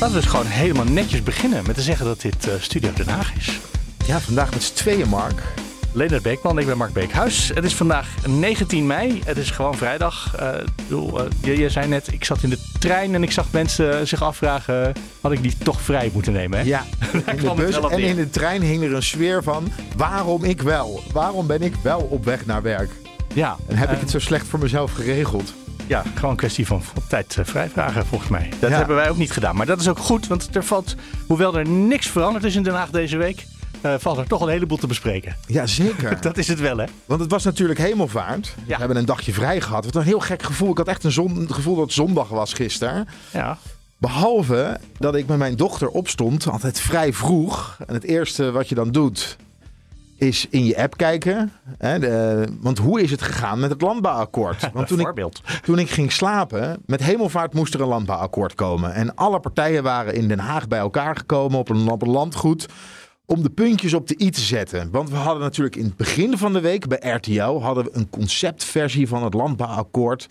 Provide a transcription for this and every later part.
Laten we dus gewoon helemaal netjes beginnen met te zeggen dat dit eh, Studio Den Haag is. Ja, vandaag met z'n tweeën, Mark. Leonard Beekman, ik ben Mark Beekhuis. Het is vandaag 19 mei, het is gewoon vrijdag. Ik bedoel, eh, je, je zei net, ik zat in de trein en ik zag mensen zich afvragen... had ik die toch vrij moeten nemen, hè? Ja, in de bus en in de trein hing er een sfeer van... waarom ik wel? Waarom ben ik wel op weg naar werk? Ja, En heb ik het zo slecht voor mezelf geregeld? Ja gewoon een kwestie van, tijd eh, vrijvragen, volgens mij. Dat Ja. hebben wij ook niet gedaan. Maar dat is ook goed, want er valt, hoewel er niks veranderd is in Den Haag deze week... eh, valt er toch een heleboel te bespreken. Ja, zeker. Dat is het wel, hè? Want het was natuurlijk hemelvaart. We Ja. hebben een dagje vrij gehad. Wat een heel gek gevoel. Ik had echt een zon, het gevoel dat het zondag was gisteren. Ja. Behalve dat ik met mijn dochter opstond, altijd vrij vroeg. En het eerste wat je dan doet, is in je app kijken. Hè, de, want hoe is het gegaan met het landbouwakkoord? Want toen ik, Voorbeeld. toen ik ging slapen, met hemelvaart moest er een landbouwakkoord komen. En alle partijen waren in Den Haag bij elkaar gekomen op een, op een landgoed. Om de puntjes op de i te zetten. Want we hadden natuurlijk in het begin van de week bij RTL hadden we een conceptversie van het landbouwakkoord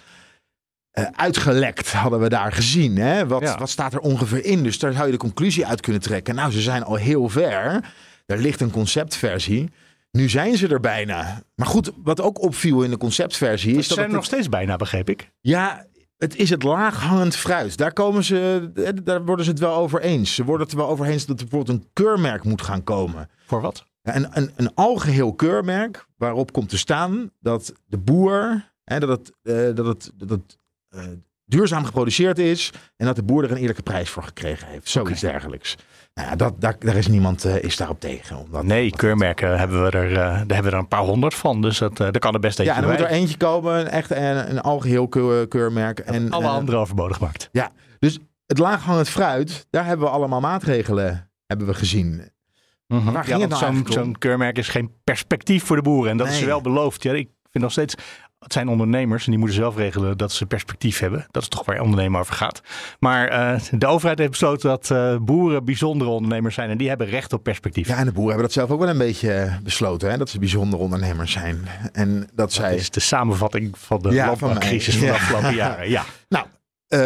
eh, uitgelekt. Hadden we daar gezien. Hè? Wat, Ja. wat staat er ongeveer in? Dus daar zou je de conclusie uit kunnen trekken. Nou, ze zijn al heel ver. Er ligt een conceptversie. Nu zijn ze er bijna. Maar goed, wat ook opviel in de conceptversie is Ze dat zijn het er nog steeds bijna, begreep ik. ja, het is het laaghangend fruit. Daar, komen ze, eh, daar worden ze het wel over eens. Ze worden het er wel over eens dat er bijvoorbeeld een keurmerk moet gaan komen. Voor wat? Een, een, een algeheel keurmerk waarop komt te staan dat de boer, hè, dat het, eh, dat het, dat het eh, duurzaam geproduceerd is en dat de boer er een eerlijke prijs voor gekregen heeft. Zoiets dergelijks. Nou ja, dat, daar, daar is niemand eh, is daarop tegen. Omdat, Nee, keurmerken hebben we er, eh, daar hebben we er een paar honderd van. Dus dat, eh daar kan er best eentje Ja, er moet er eentje komen, een echt een, een algeheel keur- keurmerk. En, Alle andere overbodig maakt. Ja, dus het laaghangend fruit, daar hebben we allemaal maatregelen hebben we gezien. Waar ging Ja, het nou zo'n zo'n keurmerk is geen perspectief voor de boeren. En dat is wel beloofd. Ja, ik vind nog steeds... Het zijn ondernemers en die moeten zelf regelen dat ze perspectief hebben. Dat is toch waar ondernemen over gaat. Maar eh, de overheid heeft besloten dat eh, boeren bijzondere ondernemers zijn. En die hebben recht op perspectief. Ja, en de boeren hebben dat zelf ook wel een beetje eh, besloten, hè, dat ze bijzondere ondernemers zijn. En dat Dat zij. is de samenvatting van de Ja, landbouwcrisis van de Ja. afgelopen jaren. Ja. Nou,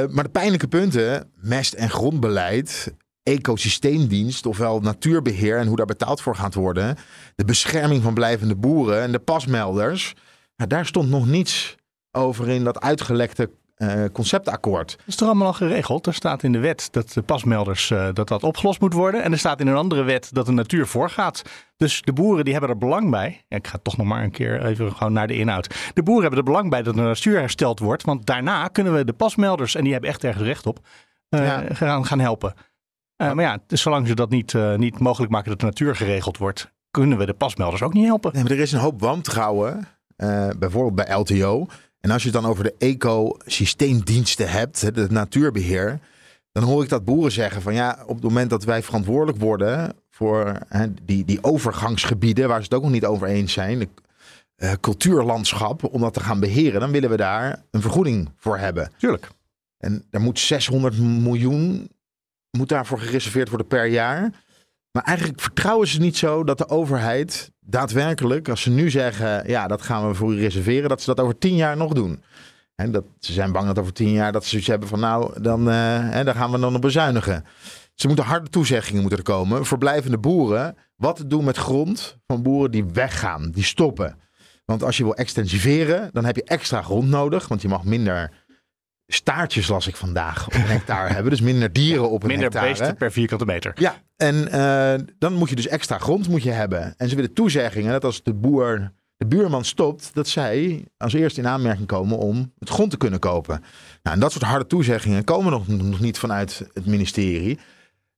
maar de pijnlijke punten, mest- en grondbeleid, ecosysteemdienst, ofwel natuurbeheer en hoe daar betaald voor gaat worden, de bescherming van blijvende boeren en de pasmelders, nou, daar stond nog niets over in dat uitgelekte eh, conceptakkoord. Dat is toch allemaal al geregeld? Er staat in de wet dat de pasmelders eh, dat dat opgelost moet worden. En er staat in een andere wet dat de natuur voorgaat. Dus de boeren die hebben er belang bij. Ja, ik ga toch nog maar een keer even gewoon naar de inhoud. De boeren hebben er belang bij dat de natuur hersteld wordt. Want daarna kunnen we de pasmelders, en die hebben echt ergens recht op, eh, Ja. gaan, gaan helpen. Maar ja, dus zolang ze dat niet, niet mogelijk maken dat de natuur geregeld wordt, kunnen we de pasmelders ook niet helpen. Nee, maar er is een hoop wantrouwen, eh, bijvoorbeeld bij LTO. En als je het dan over de ecosysteemdiensten hebt, het natuurbeheer, dan hoor ik dat boeren zeggen van ja, op het moment dat wij verantwoordelijk worden voor hè, die, die overgangsgebieden, waar ze het ook nog niet over eens zijn, de eh, cultuurlandschap, om dat te gaan beheren, dan willen we daar een vergoeding voor hebben. Tuurlijk. En daar moet 600 miljoen moet daarvoor gereserveerd worden per jaar. Maar eigenlijk vertrouwen ze niet zo dat de overheid daadwerkelijk, als ze nu zeggen, ja, dat gaan we voor u reserveren, dat ze dat over tien jaar nog doen. En dat, ze zijn bang dat over tien jaar dat ze zoiets hebben van, nou, dan, eh, hè, dan gaan we dan op bezuinigen. Ze moeten harde toezeggingen moeten er komen voor blijvende boeren. Wat te doen met grond van boeren die weggaan, die stoppen. Want als je wil extensiveren, dan heb je extra grond nodig, want je mag minder staartjes, las ik vandaag, op een hectare hebben. Dus minder dieren op een Minder hectare. beesten per vierkante meter. Ja, en eh, dan moet je dus extra grond moet je hebben. En ze willen toezeggingen dat als de boer, de buurman stopt, dat zij als eerste in aanmerking komen om het grond te kunnen kopen. Nou, en dat soort harde toezeggingen komen nog, nog niet vanuit het ministerie.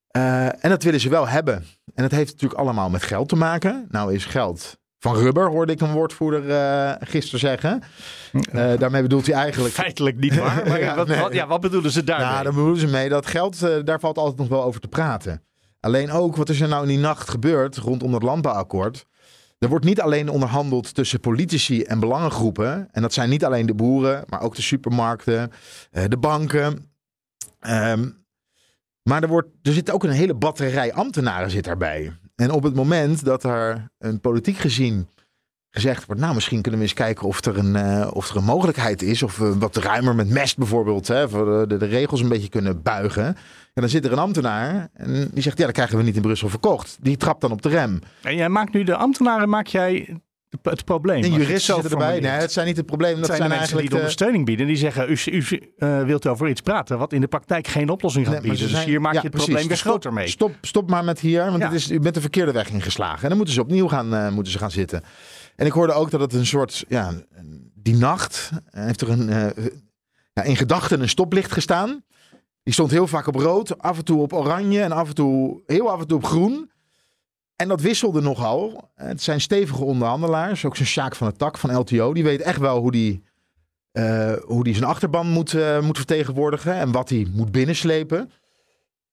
Eh, en dat willen ze wel hebben. En dat heeft natuurlijk allemaal met geld te maken. Nou is geld van rubber, hoorde ik een woordvoerder eh gisteren zeggen. Eh, daarmee bedoelt hij eigenlijk... Feitelijk niet waar. Maar Ja, wat, nee. wat, ja, wat bedoelen ze daarmee? Nou, daar bedoelen ze mee dat geld, eh, daar valt altijd nog wel over te praten. Alleen ook, wat is er nou in die nacht gebeurd rondom dat landbouwakkoord? Er wordt niet alleen onderhandeld tussen politici en belangengroepen. En dat zijn niet alleen de boeren, maar ook de supermarkten, de banken. Ehm, maar er, wordt, er zit ook een hele batterij ambtenaren zit daarbij. En op het moment dat er een politiek gezien gezegd wordt, nou misschien kunnen we eens kijken of er een, eh, of er een mogelijkheid is. Of we wat ruimer met mest bijvoorbeeld, hè, voor de, de regels een beetje kunnen buigen. En dan zit er een ambtenaar en die zegt, ja dat krijgen we niet in Brussel verkocht. Die trapt dan op de rem. En jij maakt nu de ambtenaren, maak jij het probleem. En juristen zitten erbij. Nee, het zijn niet het probleem. Dat zijn, zijn, eigenlijk die de de- ondersteuning bieden. Die zeggen, u, u eh, wilt over iets praten wat in de praktijk geen oplossing gaat Nee, bieden. Dus hier maak ja, je het precies. probleem weer Dus stop- groter mee. Stop, stop maar met hier, want Ja. het is, u bent de verkeerde weg ingeslagen. En dan moeten ze opnieuw gaan, eh, moeten ze gaan zitten. En ik hoorde ook dat het een soort, ja, die nacht eh, heeft er een, eh, ja, in gedachten een stoplicht gestaan. Die stond heel vaak op rood, af en toe op oranje en af en toe, heel af en toe op groen. En dat wisselde nogal. Het zijn stevige onderhandelaars. Ook zo'n Sjaak van het Tak van LTO. Die weet echt wel hoe die, eh, hoe die zijn achterban moet, eh, moet vertegenwoordigen. En wat hij moet binnenslepen.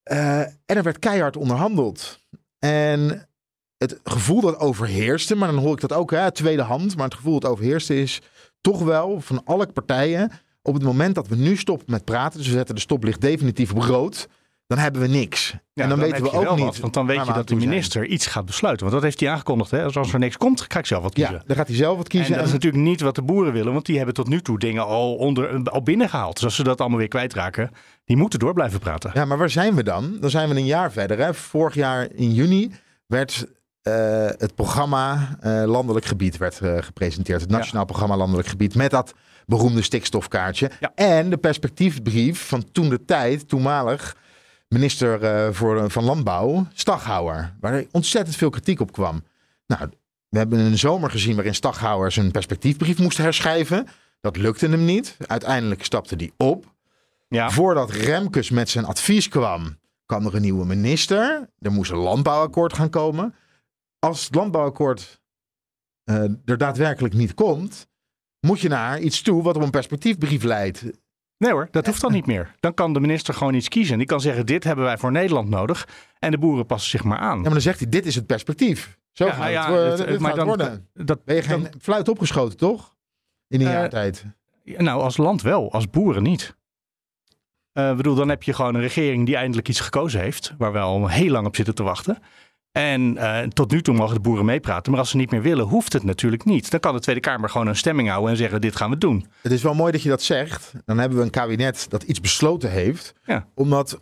Eh, en er werd keihard onderhandeld. En het gevoel dat overheerste, maar dan hoor ik dat ook, hè, tweede hand. Maar het gevoel dat overheerste is toch wel van alle partijen. Op het moment dat we nu stoppen met praten, dus we zetten de stoplicht definitief op rood. Dan hebben we niks. Ja, en dan, weten we ook niet. want dan weet je dat de zijn. minister iets gaat besluiten. Want dat heeft hij aangekondigd. Hè? Als er niks komt, ga ik zelf wat kiezen. Ja, dan gaat hij zelf wat En kiezen. dat is natuurlijk niet wat de boeren willen, want die hebben tot nu toe dingen al, onder, al binnengehaald. Dus als ze dat allemaal weer kwijtraken, die moeten door blijven praten. Ja, maar waar zijn we dan? Dan zijn we een jaar verder. Hè? Vorig jaar in juni werd eh, het programma eh, Landelijk Gebied werd, eh, gepresenteerd. Het Nationaal Programma Landelijk Gebied. Met dat beroemde stikstofkaartje. Ja. En de perspectiefbrief van toen de tijd, toenmalig minister eh, voor, van Landbouw, Staghouwer. Waar er ontzettend veel kritiek op kwam. Nou, we hebben een zomer gezien waarin Staghouwer zijn perspectiefbrief moest herschrijven. Dat lukte hem niet. Uiteindelijk stapte hij op. Ja, Voordat Remkes met zijn advies kwam, kwam er een nieuwe minister. Er moest een landbouwakkoord gaan komen. Als het landbouwakkoord eh, er daadwerkelijk niet komt, moet je naar iets toe wat op een perspectiefbrief leidt. Nee hoor, dat hoeft dan niet meer. Dan kan de minister gewoon iets kiezen. Die kan zeggen, dit hebben wij voor Nederland nodig. En de boeren passen zich maar aan. Ja, maar dan zegt hij, dit is het perspectief. Zo Ja, gaat nou ja, het, maar gaat dan- worden. Dat, Ben je geen dan- fluit opgeschoten, toch? In een Eh, jaar tijd. nou, als land wel, als boeren niet. Eh, Ik bedoel, dan heb je gewoon een regering die eindelijk iets gekozen heeft. Waar we al heel lang op zitten te wachten. En eh, tot nu toe mogen de boeren meepraten. Maar als ze niet meer willen, hoeft het natuurlijk niet. Dan kan de Tweede Kamer gewoon een stemming houden en zeggen: dit gaan we doen. Het is wel mooi dat je dat zegt. Dan hebben we een kabinet dat iets besloten heeft. Ja. Omdat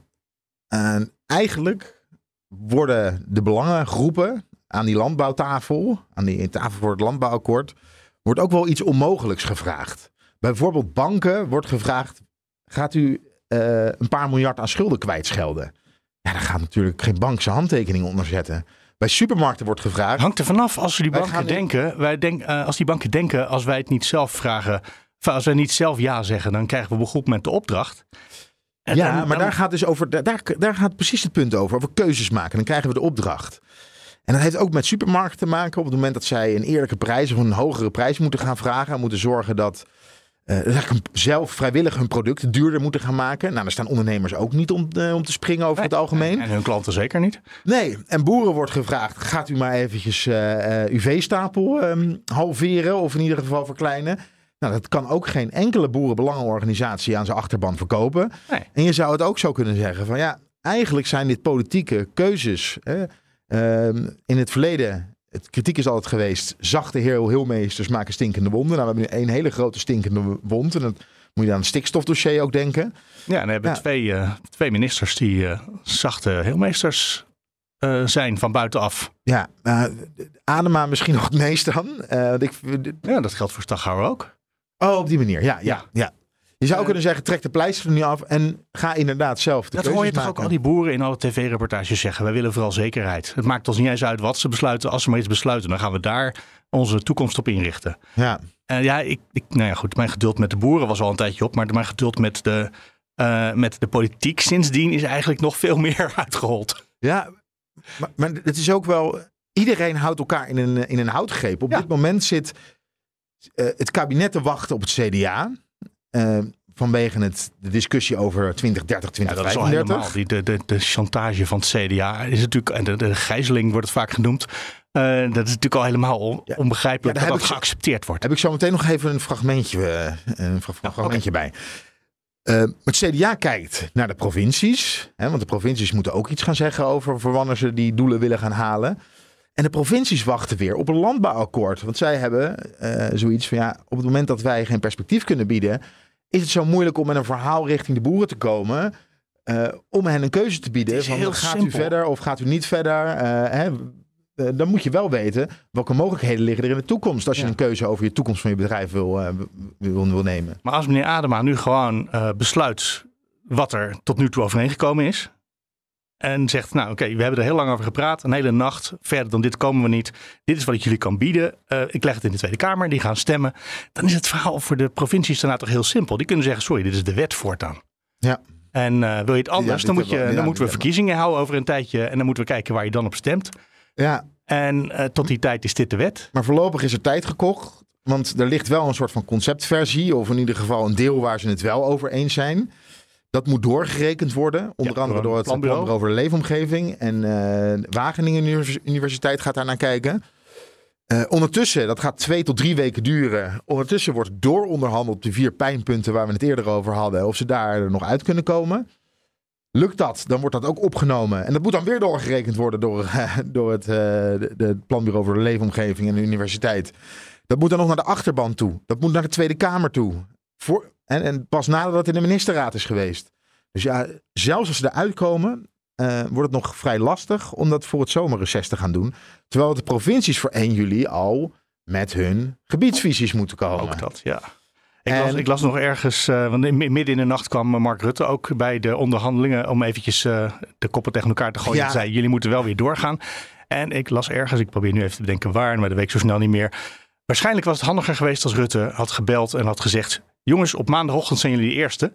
eh, eigenlijk worden de belangengroepen aan die landbouwtafel, aan die tafel voor het landbouwakkoord, wordt ook wel iets onmogelijks gevraagd. Bijvoorbeeld banken wordt gevraagd, gaat u eh, een paar miljard aan schulden kwijtschelden? Ja, daar gaat natuurlijk geen bank zijn handtekening onder zetten. Bij supermarkten wordt gevraagd, Hangt er vanaf als die banken denken. Wij denk, eh, als die banken denken, als wij het niet zelf vragen. Als wij niet zelf ja zeggen, dan krijgen we op een goed moment de opdracht. En Ja, dan- maar dan- daar gaat dus over, daar, daar, daar gaat precies het punt over. Over keuzes maken. Dan krijgen we de opdracht. En dat heeft ook met supermarkten te maken. Op het moment dat zij een eerlijke prijs of een hogere prijs moeten gaan vragen. En moeten zorgen dat een- zelf vrijwillig hun producten duurder moeten gaan maken. Nou, daar staan ondernemers ook niet om, eh, om te springen over het algemeen. En hun klanten zeker niet. Nee, en boeren wordt gevraagd: gaat u maar eventjes eh, uw veestapel ehm, halveren of in ieder geval verkleinen? Nou, dat kan ook geen enkele boerenbelangenorganisatie aan zijn achterban verkopen. Nee. En je zou het ook zo kunnen zeggen: van ja, eigenlijk zijn dit politieke keuzes. Hè? Ehm, in het verleden, het kritiek is altijd geweest: zachte heel heelmeesters maken stinkende wonden. Nou, we hebben nu één hele grote stinkende wond. En dat moet je aan het stikstofdossier ook denken. Ja, en dan hebben Ja. Twee, eh, twee ministers die eh, zachte heelmeesters eh, zijn van buitenaf. Ja, uh, Adema misschien nog het meest dan. Ik, Ja, dat geldt voor Staghouwer ook. Oh, op die manier. Ja, ja, Ja. Je zou Eh, kunnen zeggen, trek de pleister er nu af en ga inderdaad zelf de Dat hoor je toch ook al die boeren in alle tv-reportages zeggen. Wij willen vooral zekerheid. Het maakt ons niet eens uit wat ze besluiten. Als ze maar iets besluiten, dan gaan we daar onze toekomst op inrichten. Ja, En ja, ik, ik, nou ja, goed, mijn geduld met de boeren was al een tijdje op. Maar mijn geduld met de, eh, met de politiek sindsdien is eigenlijk nog veel meer uitgehold. ja maar, maar het is ook wel... Iedereen houdt elkaar in een, in een houtgreep. Op Ja. dit moment zit eh, het kabinet te wachten op het CDA. Eh, vanwege het, de discussie over 2030, Ja, dat is al 2035. helemaal. Die, de, de, de chantage van het CDA is natuurlijk, en de, de gijzeling wordt het vaak genoemd. Eh, dat is natuurlijk al helemaal on- Ja. onbegrijpelijk Ja, dat geaccepteerd wordt. Heb ik zo meteen nog even een fragmentje, eh, een fra- fragmentje bij. Het CDA kijkt naar de provincies. Hè, want de provincies moeten ook iets gaan zeggen over voor wanneer ze die doelen willen gaan halen. En de provincies wachten weer op een landbouwakkoord. Want zij hebben eh, zoiets van ja, op het moment dat wij geen perspectief kunnen bieden, is het zo moeilijk om met een verhaal richting de boeren te komen. eh, om hen een keuze te bieden. Van, gaat u verder of gaat u niet verder? Eh, hè, dan moet je wel weten welke mogelijkheden liggen er in de toekomst. Als je Ja. een keuze over je toekomst van je bedrijf wil, wil, wil nemen. Maar als meneer Adema nu gewoon besluit wat er tot nu toe overeengekomen is. En zegt, nou oké, we hebben er heel lang over gepraat. Een hele nacht. Verder dan dit komen we niet. Dit is wat ik jullie kan bieden. Eh, ik leg het in de Tweede Kamer. Die gaan stemmen. Dan is het verhaal voor de provincies daarna toch heel simpel. Die kunnen zeggen, sorry, dit is de wet voortaan. Ja. En eh, wil je het anders, dan, moet je, ja, dan moeten we verkiezingen houden over een tijdje. En dan moeten we kijken waar je dan op stemt. Ja, En eh, tot die tijd is dit de wet. maar voorlopig is er tijd gekocht. Want er ligt wel een soort van conceptversie. Of in ieder geval een deel waar ze het wel over eens zijn. Dat moet doorgerekend worden. Onder Ja, andere door het planbureau. planbureau over de leefomgeving. En eh, Wageningen Univers- Universiteit gaat daar naar kijken. Eh, ondertussen, dat gaat twee tot drie weken duren. Ondertussen wordt dooronderhandeld op de vier pijnpunten waar we het eerder over hadden. Of ze daar nog uit kunnen komen. Lukt dat, dan wordt dat ook opgenomen. En dat moet dan weer doorgerekend worden door, eh, door het, de, de planbureau voor de leefomgeving en de universiteit. Dat moet dan nog naar de achterban toe. Dat moet naar de Tweede Kamer toe. Voor, en, en pas nadat het in de ministerraad is geweest. Dus ja, zelfs als ze eruit komen, eh, wordt het nog vrij lastig om dat voor het zomerreces te gaan doen. Terwijl de provincies voor 1 juli al met hun gebiedsvisies moeten komen. Ook dat, ja. Ik, En- las, ik las nog ergens, eh, want in- midden in de nacht kwam Mark Rutte ook bij de onderhandelingen om eventjes eh, de koppen tegen elkaar te gooien. Ja. Hij zei, jullie moeten wel weer doorgaan. En ik las ergens, ik probeer nu even te bedenken waar, maar dat weet ik zo snel niet meer. Waarschijnlijk was het handiger geweest als Rutte had gebeld en had gezegd, jongens, op maandagochtend zijn jullie de eerste.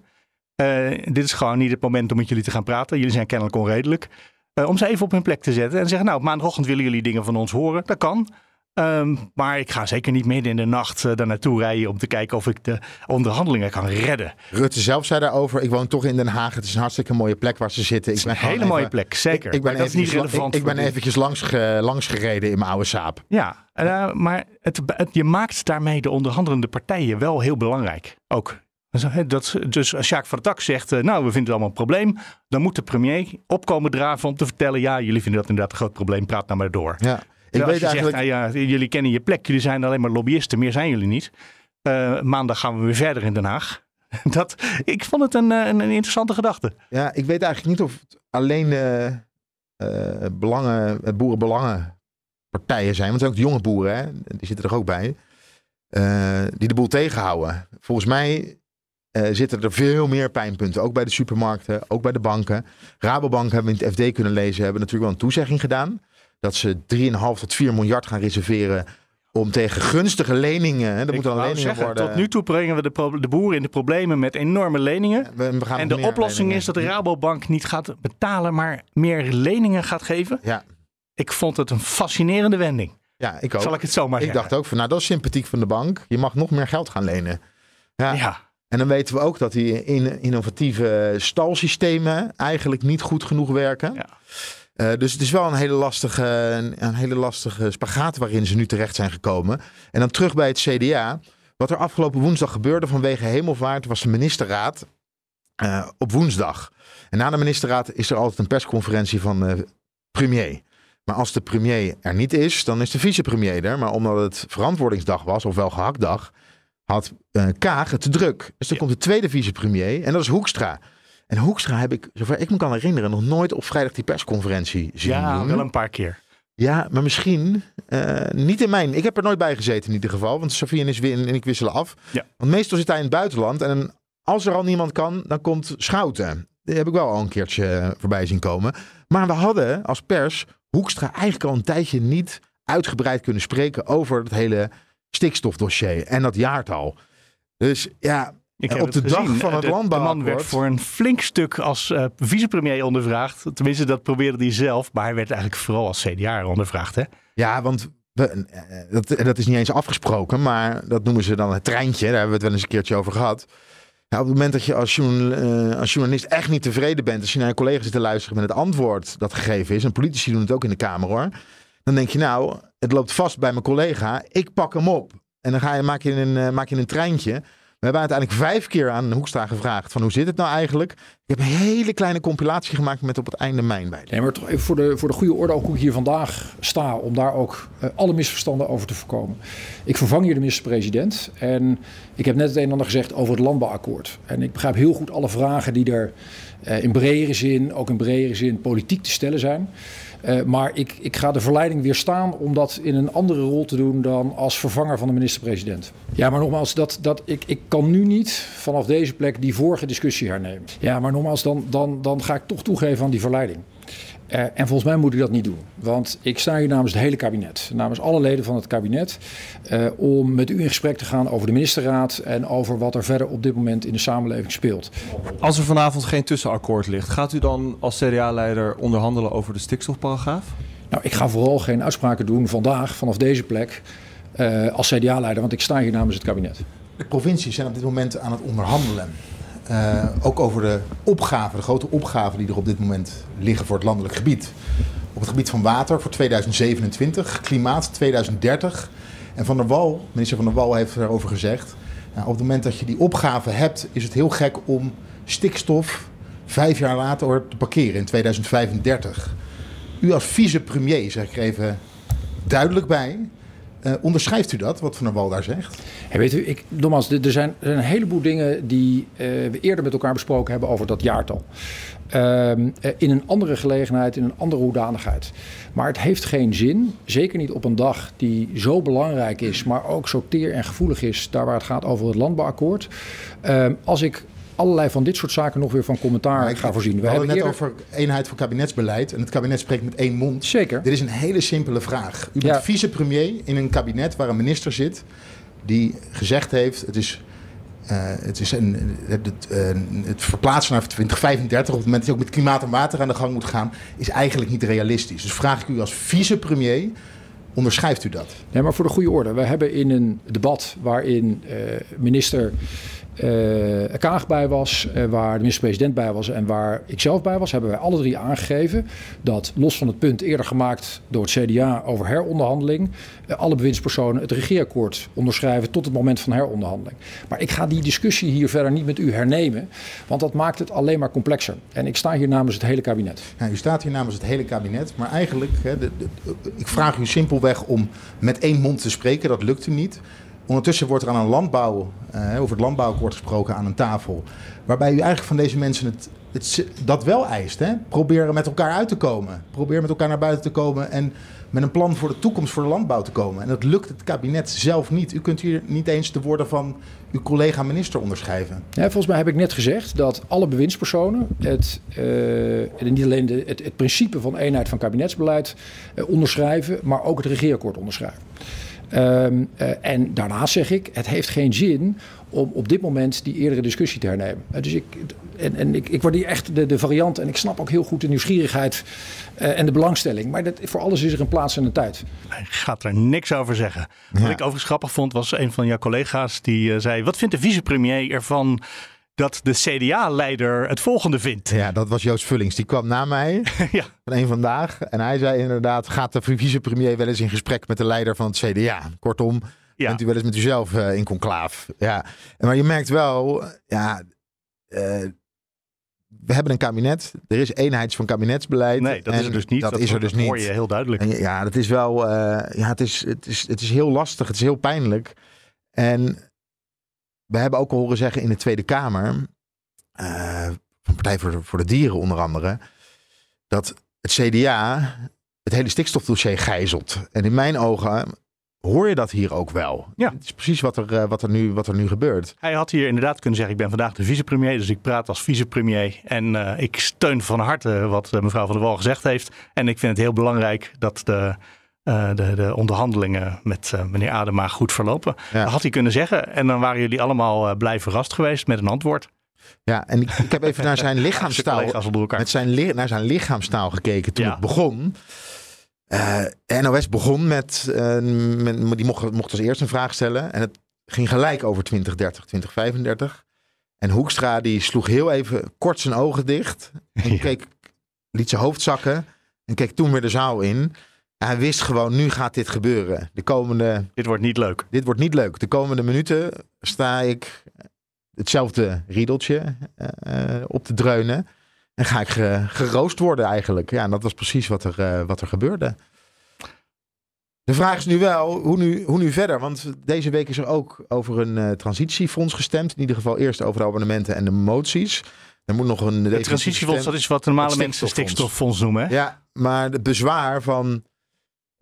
Eh, dit is gewoon niet het moment om met jullie te gaan praten. Jullie zijn kennelijk onredelijk. Eh, om ze even op hun plek te zetten en zeggen, nou, op maandagochtend willen jullie dingen van ons horen. Dat kan. Ehm, maar ik ga zeker niet midden in de nacht eh, daar naartoe rijden om te kijken of ik de onderhandelingen kan redden. Rutte zelf zei daarover, ik woon toch in Den Haag. Het is een hartstikke mooie plek waar ze zitten. Het is ben een hele mooie even- plek, zeker. Ik, ik ben dat is niet relevant. Ik, ben dit. eventjes langs, ge- langs gereden in mijn oude saap. Ja, eh, maar het, het- je maakt daarmee de onderhandelende partijen wel heel belangrijk. Ook. Dus, hè, Dat, dus als Sjaak van der Tak zegt, eh, nou we vinden het allemaal een probleem. Dan moet de premier opkomen draven om te vertellen, ja jullie vinden dat inderdaad een groot probleem, praat nou maar door. Ja. Ik weet je eigenlijk... zegt, nou ja, jullie kennen je plek, jullie zijn alleen maar lobbyisten, meer zijn jullie niet. Eh, maandag gaan we weer verder in Den Haag. Dat, ik vond het een, eh, een, een interessante gedachte. Ja, ik weet eigenlijk niet of het alleen eh, eh, belangen, boerenbelangenpartijen zijn. Want er zijn ook de jonge boeren, hè? die zitten er ook bij. die de boel tegenhouden. Volgens mij zitten er veel meer pijnpunten. Ook bij de supermarkten, ook bij de banken. Rabobank hebben we in het FD kunnen lezen, hebben natuurlijk wel een toezegging gedaan. Dat ze 3,5 tot 4 miljard gaan reserveren om tegen gunstige leningen. Hè, dat Ik moeten dan leningen zeggen, worden. Tot nu toe brengen we de, de boeren in de problemen met enorme leningen. We- we gaan En de oplossing leningen. is dat de Rabobank niet gaat betalen, maar meer leningen gaat geven. Ja, Ik vond het een fascinerende wending. ja ik ook. Zal ik het zo maar Ik zeggen. dacht ook van, nou dat is sympathiek van de bank. Je mag nog meer geld gaan lenen. Ja. Ja, En dan weten we ook dat die in- innovatieve stalsystemen eigenlijk niet goed genoeg werken. Ja. Eh, dus het is wel een hele, lastige, een, een hele lastige spagaat waarin ze nu terecht zijn gekomen. En dan terug bij het CDA. Wat er afgelopen woensdag gebeurde vanwege hemelvaart was de ministerraad eh, op woensdag. En na de ministerraad is er altijd een persconferentie van de premier. Maar als de premier er niet is, dan is de vicepremier er. Maar omdat het verantwoordingsdag was, ofwel gehaktdag, had eh, Kaag het te druk. Dus dan Ja. komt de tweede vicepremier en dat is Hoekstra. En Hoekstra heb ik, zover ik me kan herinneren, nog nooit op vrijdag die persconferentie zien ja doen. wel een paar keer. Ja, maar misschien eh, niet in mijn. Ik heb er nooit bij gezeten in ieder geval, want Sofie en, is weer- en ik wisselen af. Ja. Want meestal zit hij in het buitenland en als er al niemand kan, dan komt Schouten. Die heb ik wel al een keertje eh, voorbij zien komen. Maar we hadden als pers Hoekstra eigenlijk al een tijdje niet uitgebreid kunnen spreken over het hele stikstofdossier en dat jaartal. Dus ja, Ik En heb op de dag gezien. van het de, De man werd voor een flink stuk als eh, vicepremier ondervraagd. Tenminste, dat probeerde hij zelf. Maar hij werd eigenlijk vooral als CDA ondervraagd. Hè? Ja, want we, eh, dat, dat is niet eens afgesproken, maar dat noemen ze dan het treintje. Daar hebben we het wel eens een keertje over gehad. Ja, op het moment dat je als, eh, als journalist echt niet tevreden bent, als je naar je collega zit te luisteren met het antwoord dat gegeven is, en politici doen het ook in de Kamer hoor, dan denk je nou, het loopt vast bij mijn collega, ik pak hem op. En dan ga je, maak, je een, maak je een treintje. We hebben uiteindelijk vijf keer aan Hoekstra gevraagd van hoe zit het nou eigenlijk? Ik heb een hele kleine compilatie gemaakt met op het einde mijn bij. Nee, maar toch even voor de, voor de goede orde, ook hoe ik hier vandaag sta, om daar ook eh, alle misverstanden over te voorkomen. Ik vervang hier de minister-president en ik heb net het een en ander gezegd over het landbouwakkoord. En ik begrijp heel goed alle vragen die er eh, in bredere zin, ook in bredere zin, politiek te stellen zijn. Eh, maar ik, ik ga de verleiding weerstaan om dat in een andere rol te doen dan als vervanger van de minister-president. Ja, maar nogmaals, dat, dat, ik, ik kan nu niet vanaf deze plek die vorige discussie hernemen. Ja, maar nogmaals, dan, dan, dan ga ik toch toegeven aan die verleiding. Eh, en volgens mij moet ik dat niet doen. Want ik sta hier namens het hele kabinet, namens alle leden van het kabinet, eh, om met u in gesprek te gaan over de ministerraad en over wat er verder op dit moment in de samenleving speelt. Als er vanavond geen tussenakkoord ligt, gaat u dan als CDA-leider onderhandelen over de stikstofparagraaf? Nou, ik ga vooral geen uitspraken doen vandaag vanaf deze plek eh, als CDA-leider, want ik sta hier namens het kabinet. De provincies zijn op dit moment aan het onderhandelen. Uh, ook over de opgaven, de grote opgaven die er op dit moment liggen voor het landelijk gebied. Op het gebied van water voor 2027, klimaat 2030. En Van der Wal, minister Van der Wal heeft daarover gezegd. Nou, op het moment dat je die opgave hebt, is het heel gek om stikstof vijf jaar later te parkeren in 2035. U als vicepremier, zeg ik er even duidelijk bij. Uh, onderschrijft u dat, wat Van der Wal daar zegt? Weet u, ik, nogmaals, er zijn, er een heleboel dingen die uh, we eerder met elkaar besproken hebben over dat jaartal. Uh, in een andere gelegenheid, in een andere hoedanigheid. Maar het heeft geen zin, zeker niet op een dag die zo belangrijk is, maar ook zo teer en gevoelig is, daar waar het gaat over het landbouwakkoord. Ehm, als ik allerlei van dit soort zaken nog weer van commentaar ik, ga voorzien. We, we hebben het net eerder... over eenheid van kabinetsbeleid. En het kabinet spreekt met één mond. Zeker. Dit is een hele simpele vraag. U bent ja. vicepremier in een kabinet waar een minister zit die gezegd heeft: het is. Uh, het, is een, het, het, uh, het, verplaatsen naar 2035, op het moment dat je ook met klimaat en water aan de gang moet gaan, is eigenlijk niet realistisch. Dus vraag ik u als vicepremier, onderschrijft u dat? Nee, maar voor de goede orde. We hebben in een debat waarin uh, minister uh, Kaag bij was, uh, waar de minister-president bij was en waar ik zelf bij was, hebben wij alle drie aangegeven dat, los van het punt eerder gemaakt door het CDA over heronderhandeling, uh, alle bewindspersonen het regeerakkoord onderschrijven tot het moment van heronderhandeling. Maar ik ga die discussie hier verder niet met u hernemen, want dat maakt het alleen maar complexer. En ik sta hier namens het hele kabinet. Ja, u staat hier namens het hele kabinet, maar eigenlijk, hè, ik vraag u simpelweg om met één mond te spreken, dat lukt u niet. Ondertussen wordt er aan een landbouw, uh, over het landbouwakkoord gesproken aan een tafel. Waarbij u eigenlijk van deze mensen het, dat wel eist. Hè? Met elkaar uit te komen. Probeer met elkaar naar buiten te komen en met een plan voor de toekomst voor de landbouw te komen. En dat lukt het kabinet zelf niet. U kunt hier niet eens de woorden van uw collega minister onderschrijven. Volgens mij heb ik net gezegd dat alle bewindspersonen het, uh, niet alleen de, het, principe van eenheid van kabinetsbeleid uh, onderschrijven, maar ook het regeerakkoord onderschrijven. Um, uh, en daarnaast zeg ik, het heeft geen zin om op dit moment die eerdere discussie te hernemen. Uh, dus ik, en, en ik, ik waardeer echt de, de variant en ik snap ook heel goed de nieuwsgierigheid uh, en de belangstelling. Maar dat, voor alles is er een plaats en een tijd. Ik ga er niks over zeggen. Ja. Wat ik overigens grappig vond was een van jouw collega's die zei... wat vindt de vicepremier ervan dat de CDA-leider het volgende vindt. Ja, dat was Joost Vullings. Die kwam na mij ja. van een vandaag. En hij zei inderdaad, gaat de vicepremier wel eens in gesprek met de leider van het CDA? Kortom, ja. bent u wel eens met uzelf uh, in conclaaf. Ja, maar je merkt wel, ja... Uh, we hebben een kabinet. Er is eenheids van kabinetsbeleid. Nee, dat is er dus niet. Dat, dat is er dus niet. hoor je heel duidelijk. En ja, dat is wel. Uh, ja, het is, het, is, het is heel lastig. Het is heel pijnlijk. En we hebben ook al horen zeggen in de Tweede Kamer, uh, van Partij voor de, voor de Dieren onder andere, dat het CDA het hele stikstofdossier gijzelt. En in mijn ogen hoor je dat hier ook wel. Ja. Het is precies wat er, uh, wat, er nu, wat er nu gebeurt. Hij had hier inderdaad kunnen zeggen, ik ben vandaag de vicepremier, dus ik praat als vicepremier. En uh, ik steun van harte wat mevrouw Van der Wal gezegd heeft. En ik vind het heel belangrijk dat de... Uh, de, de, onderhandelingen met uh, meneer Adema goed verlopen. Ja. Dat had hij kunnen zeggen. En dan waren jullie allemaal uh, blij verrast geweest met een antwoord. Ja, en ik, ik heb even naar zijn lichaamstaal, met zijn, naar zijn lichaamstaal gekeken toen ja. het begon. NOS begon met, met die mocht, mocht als eerste een vraag stellen. En het ging gelijk over 2030, 2035. En Hoekstra die sloeg heel even kort zijn ogen dicht. En keek, liet zijn hoofd zakken. En keek toen weer de zaal in. Hij wist gewoon, nu gaat dit gebeuren. De komende, Dit wordt niet leuk. dit wordt niet leuk. De komende minuten sta ik hetzelfde riedeltje eh, op te dreunen. En ga ik ge- geroost worden eigenlijk. Ja, en dat was precies wat er, eh, wat er gebeurde. De vraag is nu wel, hoe nu, hoe nu verder? Want deze week is er ook over een eh, transitiefonds gestemd. In ieder geval eerst over de abonnementen en de moties. Er moet nog een... Het definitief transitiefonds, dat is wat normale mensen stikstoffonds. noemen. Hè? Ja, maar het bezwaar van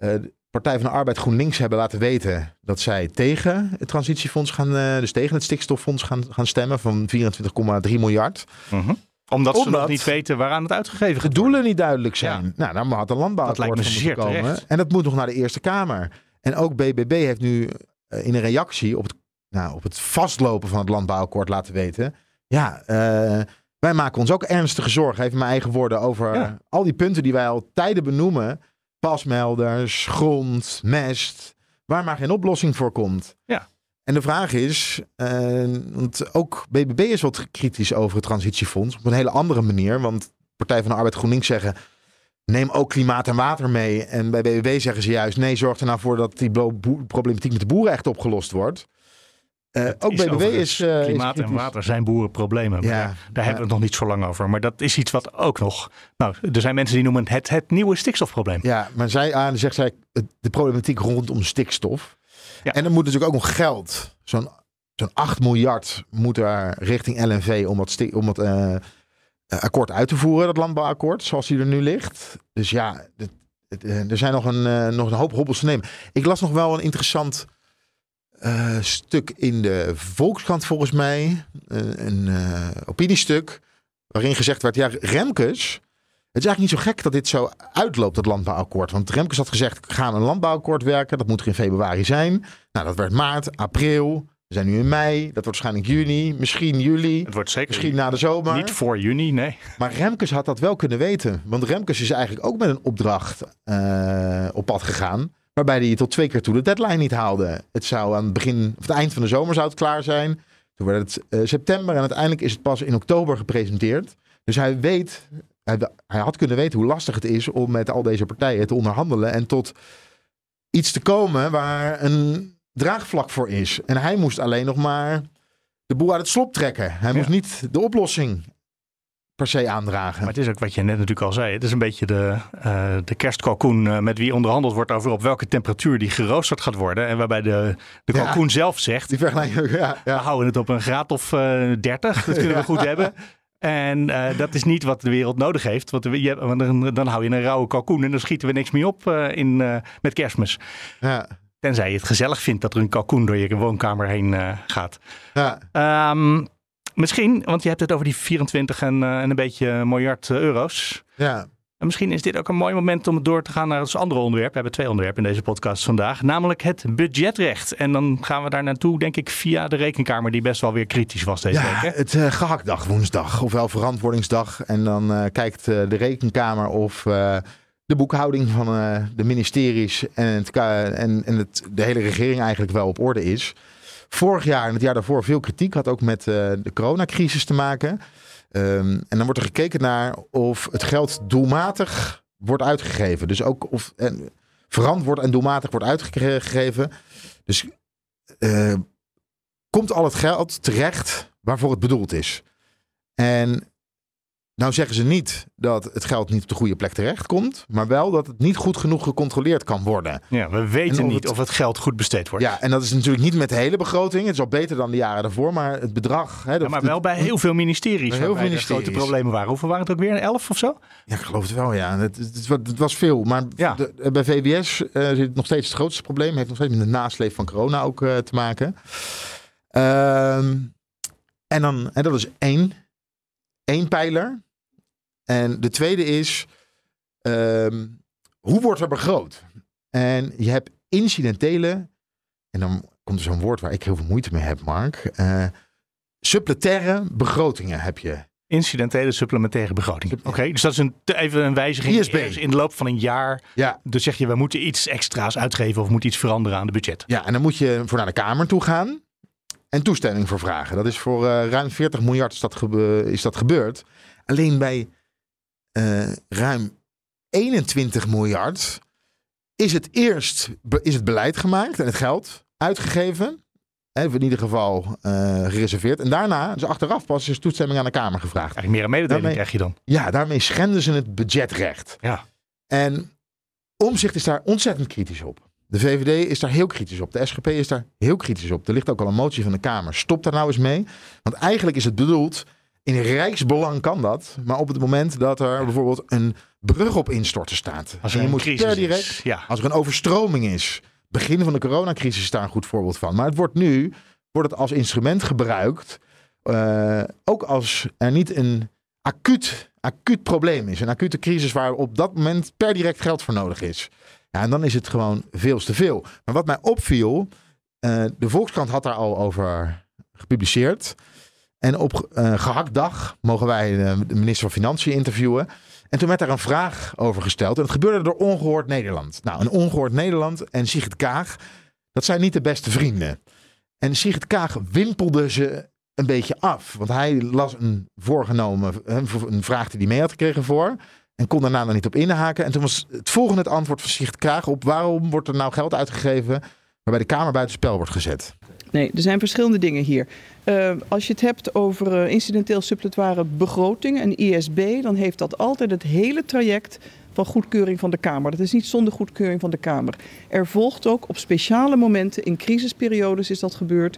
de Partij van de Arbeid GroenLinks hebben laten weten dat zij tegen het transitiefonds gaan, eh, dus tegen het stikstoffonds gaan, gaan stemmen van 24,3 miljard. Mhm. Omdat, ze nog niet weten waaraan het uitgegeven De gaat doelen niet duidelijk zijn. Ja. Nou, dan had een landbouwakkoord van zeer moeten komen. terecht. En dat moet nog naar de Eerste Kamer. En ook BBB heeft nu eh, in een reactie op het, nou, op het vastlopen van het landbouwakkoord laten weten. Ja, eh, wij maken ons ook ernstige zorgen, even mijn eigen woorden, over Ja. al die punten die wij al tijden benoemen. Pasmelders, grond, mest, waar maar geen oplossing voor komt. Ja. En de vraag is, eh, want ook BBB is wat kritisch over het transitiefonds op een hele andere manier. Want Partij van de Arbeid GroenLinks zeggen, neem ook klimaat en water mee. En bij BBB zeggen ze juist, nee, zorg er nou voor dat die problematiek met de boeren echt opgelost wordt. Eh, ook Is overigens is, eh, klimaat en water zijn boerenproblemen. Ja, daar, daar ja. hebben we het nog niet zo lang over. Maar dat is iets wat ook nog... Nou, er zijn mensen die noemen het het nieuwe stikstofprobleem. Ja, maar zij aan zegt zij de problematiek rondom stikstof. Ja. En er moet natuurlijk ook nog geld. Zo'n zo'n 8 miljard moet er richting LNV om het, sti- om het eh, akkoord uit te voeren, dat landbouwakkoord, zoals die er nu ligt. Dus ja, het- het, er zijn nog een, nog een hoop hobbels te nemen. Ik las nog wel een interessant eh, stuk in de Volkskrant volgens mij. Eh, een eh, opiniestuk waarin gezegd werd, ja, Remkes... Het is eigenlijk niet zo gek dat dit zo uitloopt, het landbouwakkoord. Want Remkes had gezegd, we gaan een landbouwakkoord werken. Dat moet er in februari zijn. Nou, dat werd maart, april. We zijn nu in mei. Dat wordt waarschijnlijk juni, misschien juli. Het wordt zeker Misschien na de zomer. niet voor juni, nee. Maar Remkes had dat wel kunnen weten. Want Remkes is eigenlijk ook met een opdracht op pad gegaan. Waarbij hij tot twee keer toe de deadline niet haalde. Het zou aan het begin, of het eind van de zomer zou het klaar zijn. Toen werd het eh, september en uiteindelijk is het pas in oktober gepresenteerd. Dus hij weet, hij, hij had kunnen weten hoe lastig het is om met al deze partijen te onderhandelen. En tot iets te komen waar een draagvlak voor is. En hij moest alleen nog maar de boel uit het slop trekken. Hij moest niet de oplossing per se aandragen. Maar het is ook wat je net natuurlijk al zei. Het is een beetje de, eh de kerstkalkoen eh, met wie onderhandeld wordt over op welke temperatuur die geroosterd gaat worden. En waarbij de, de Ja. kalkoen zelf zegt, Die vergelijking, ja, we ja. houden het op een graad of eh 30. Dat kunnen we goed hebben. En eh, dat is niet wat de wereld nodig heeft. Want we- je, want dan, dan hou je een rauwe kalkoen en dan schieten we niks meer op eh, in, eh, met kerstmis. ja, Tenzij je het gezellig vindt dat er een kalkoen door je woonkamer heen eh, gaat. ja. Ehm, misschien, want je hebt het over die 24 en, eh, en een beetje miljard eh, euro's. ja. En misschien is dit ook een mooi moment om door te gaan naar het andere onderwerp. We hebben twee onderwerpen in deze podcast vandaag. Namelijk het budgetrecht. En dan gaan we daar naartoe, denk ik, via de rekenkamer, die best wel weer kritisch was deze Ja, week. Hè? het eh gehaktdag woensdag, ofwel verantwoordingsdag. En dan kijkt de rekenkamer of de boekhouding van de ministeries en, het, en het, de hele regering eigenlijk wel op orde is. Vorig jaar en het jaar daarvoor veel kritiek had ook met eh, de coronacrisis te maken. Ehm, en dan wordt er gekeken naar of het geld doelmatig wordt uitgegeven. Dus ook of en, verantwoord en doelmatig wordt uitgegeven. Dus eh, komt al het geld terecht waarvoor het bedoeld is. En nou zeggen ze niet dat het geld niet op de goede plek terecht komt, maar wel dat het niet goed genoeg gecontroleerd kan worden. Ja, we weten of niet het- of het geld goed besteed wordt. Ja, en dat is natuurlijk niet met de hele begroting. Het is al beter dan de jaren daarvoor, maar het bedrag. Hè, Ja, maar wel bij heel veel ministeries. Heel veel er grote ministeries. problemen waren. Hoeveel waren het ook weer? Elf of zo? Ja, ik geloof het wel, ja. Het, het, het was- veel. Maar Ja. de- bij VWS eh, zit nog steeds het grootste probleem. Heeft nog steeds met de nasleep van corona ook eh, te maken. Ehm, en, dan, en dat is één, één pijler. En de tweede is, ehm, hoe wordt er begroot? En je hebt incidentele, en dan komt er zo'n woord waar ik heel veel moeite mee heb, Mark. eh supplementaire begrotingen heb je. Incidentele supplementaire begroting. Oké, dus dat is een, even een wijziging ISB. in de loop van een jaar. Ja, Dus zeg je, we moeten iets extra's uitgeven of we moeten iets veranderen aan de budget. Ja, en dan moet je voor naar de Kamer toe gaan. En toestemming voor vragen. Dat is voor eh, ruim 40 miljard is dat, gebe- is dat gebeurd. Alleen bij eh, ruim 21 miljard is het eerst is het beleid gemaakt en het geld uitgegeven. Hè, in ieder geval eh, gereserveerd. En daarna, dus achteraf pas, is toestemming aan de Kamer gevraagd. Eigenlijk meer een mededeling Daarmee- krijg je dan. Ja, daarmee schenden ze het budgetrecht. Ja. En Omzicht is daar ontzettend kritisch op. De VVD is daar heel kritisch op. De SGP is daar heel kritisch op. Er ligt ook al een motie van de Kamer. Stop daar nou eens mee. Want eigenlijk is het bedoeld, in rijksbelang kan dat. Maar op het moment dat er bijvoorbeeld een brug op instorten staat. Als er je moet per direct. Ja. als er een overstroming is. Begin van de coronacrisis is daar een goed voorbeeld van. Maar het wordt nu wordt het als instrument gebruikt. eh, ook als er niet een acuut, acuut probleem is. Een acute crisis waar op dat moment per direct geld voor nodig is. Ja, en dan is het gewoon veel te veel. Maar wat mij opviel, eh, de Volkskrant had daar al over gepubliceerd. En op eh gehaktdag mogen wij eh, de minister van Financiën interviewen. En toen werd daar een vraag over gesteld. En het gebeurde door Ongehoord Nederland. Nou, een Ongehoord Nederland en Sigrid Kaag, dat zijn niet de beste vrienden. En Sigrid Kaag wimpelde ze een beetje af. Want hij las een voorgenomen, een vraag die hij mee had gekregen voor. En kon daarna nog niet op inhaken. En toen was het volgende het antwoord van Sigrid op waarom wordt er nou geld uitgegeven waarbij de Kamer buitenspel wordt gezet. Nee, er zijn verschillende dingen hier. Uh, als je het hebt over uh, incidenteel suppletoire begroting en ISB, dan heeft dat altijd het hele traject van goedkeuring van de Kamer. Dat is niet zonder goedkeuring van de Kamer. Er volgt ook op speciale momenten, in crisisperiodes is dat gebeurd,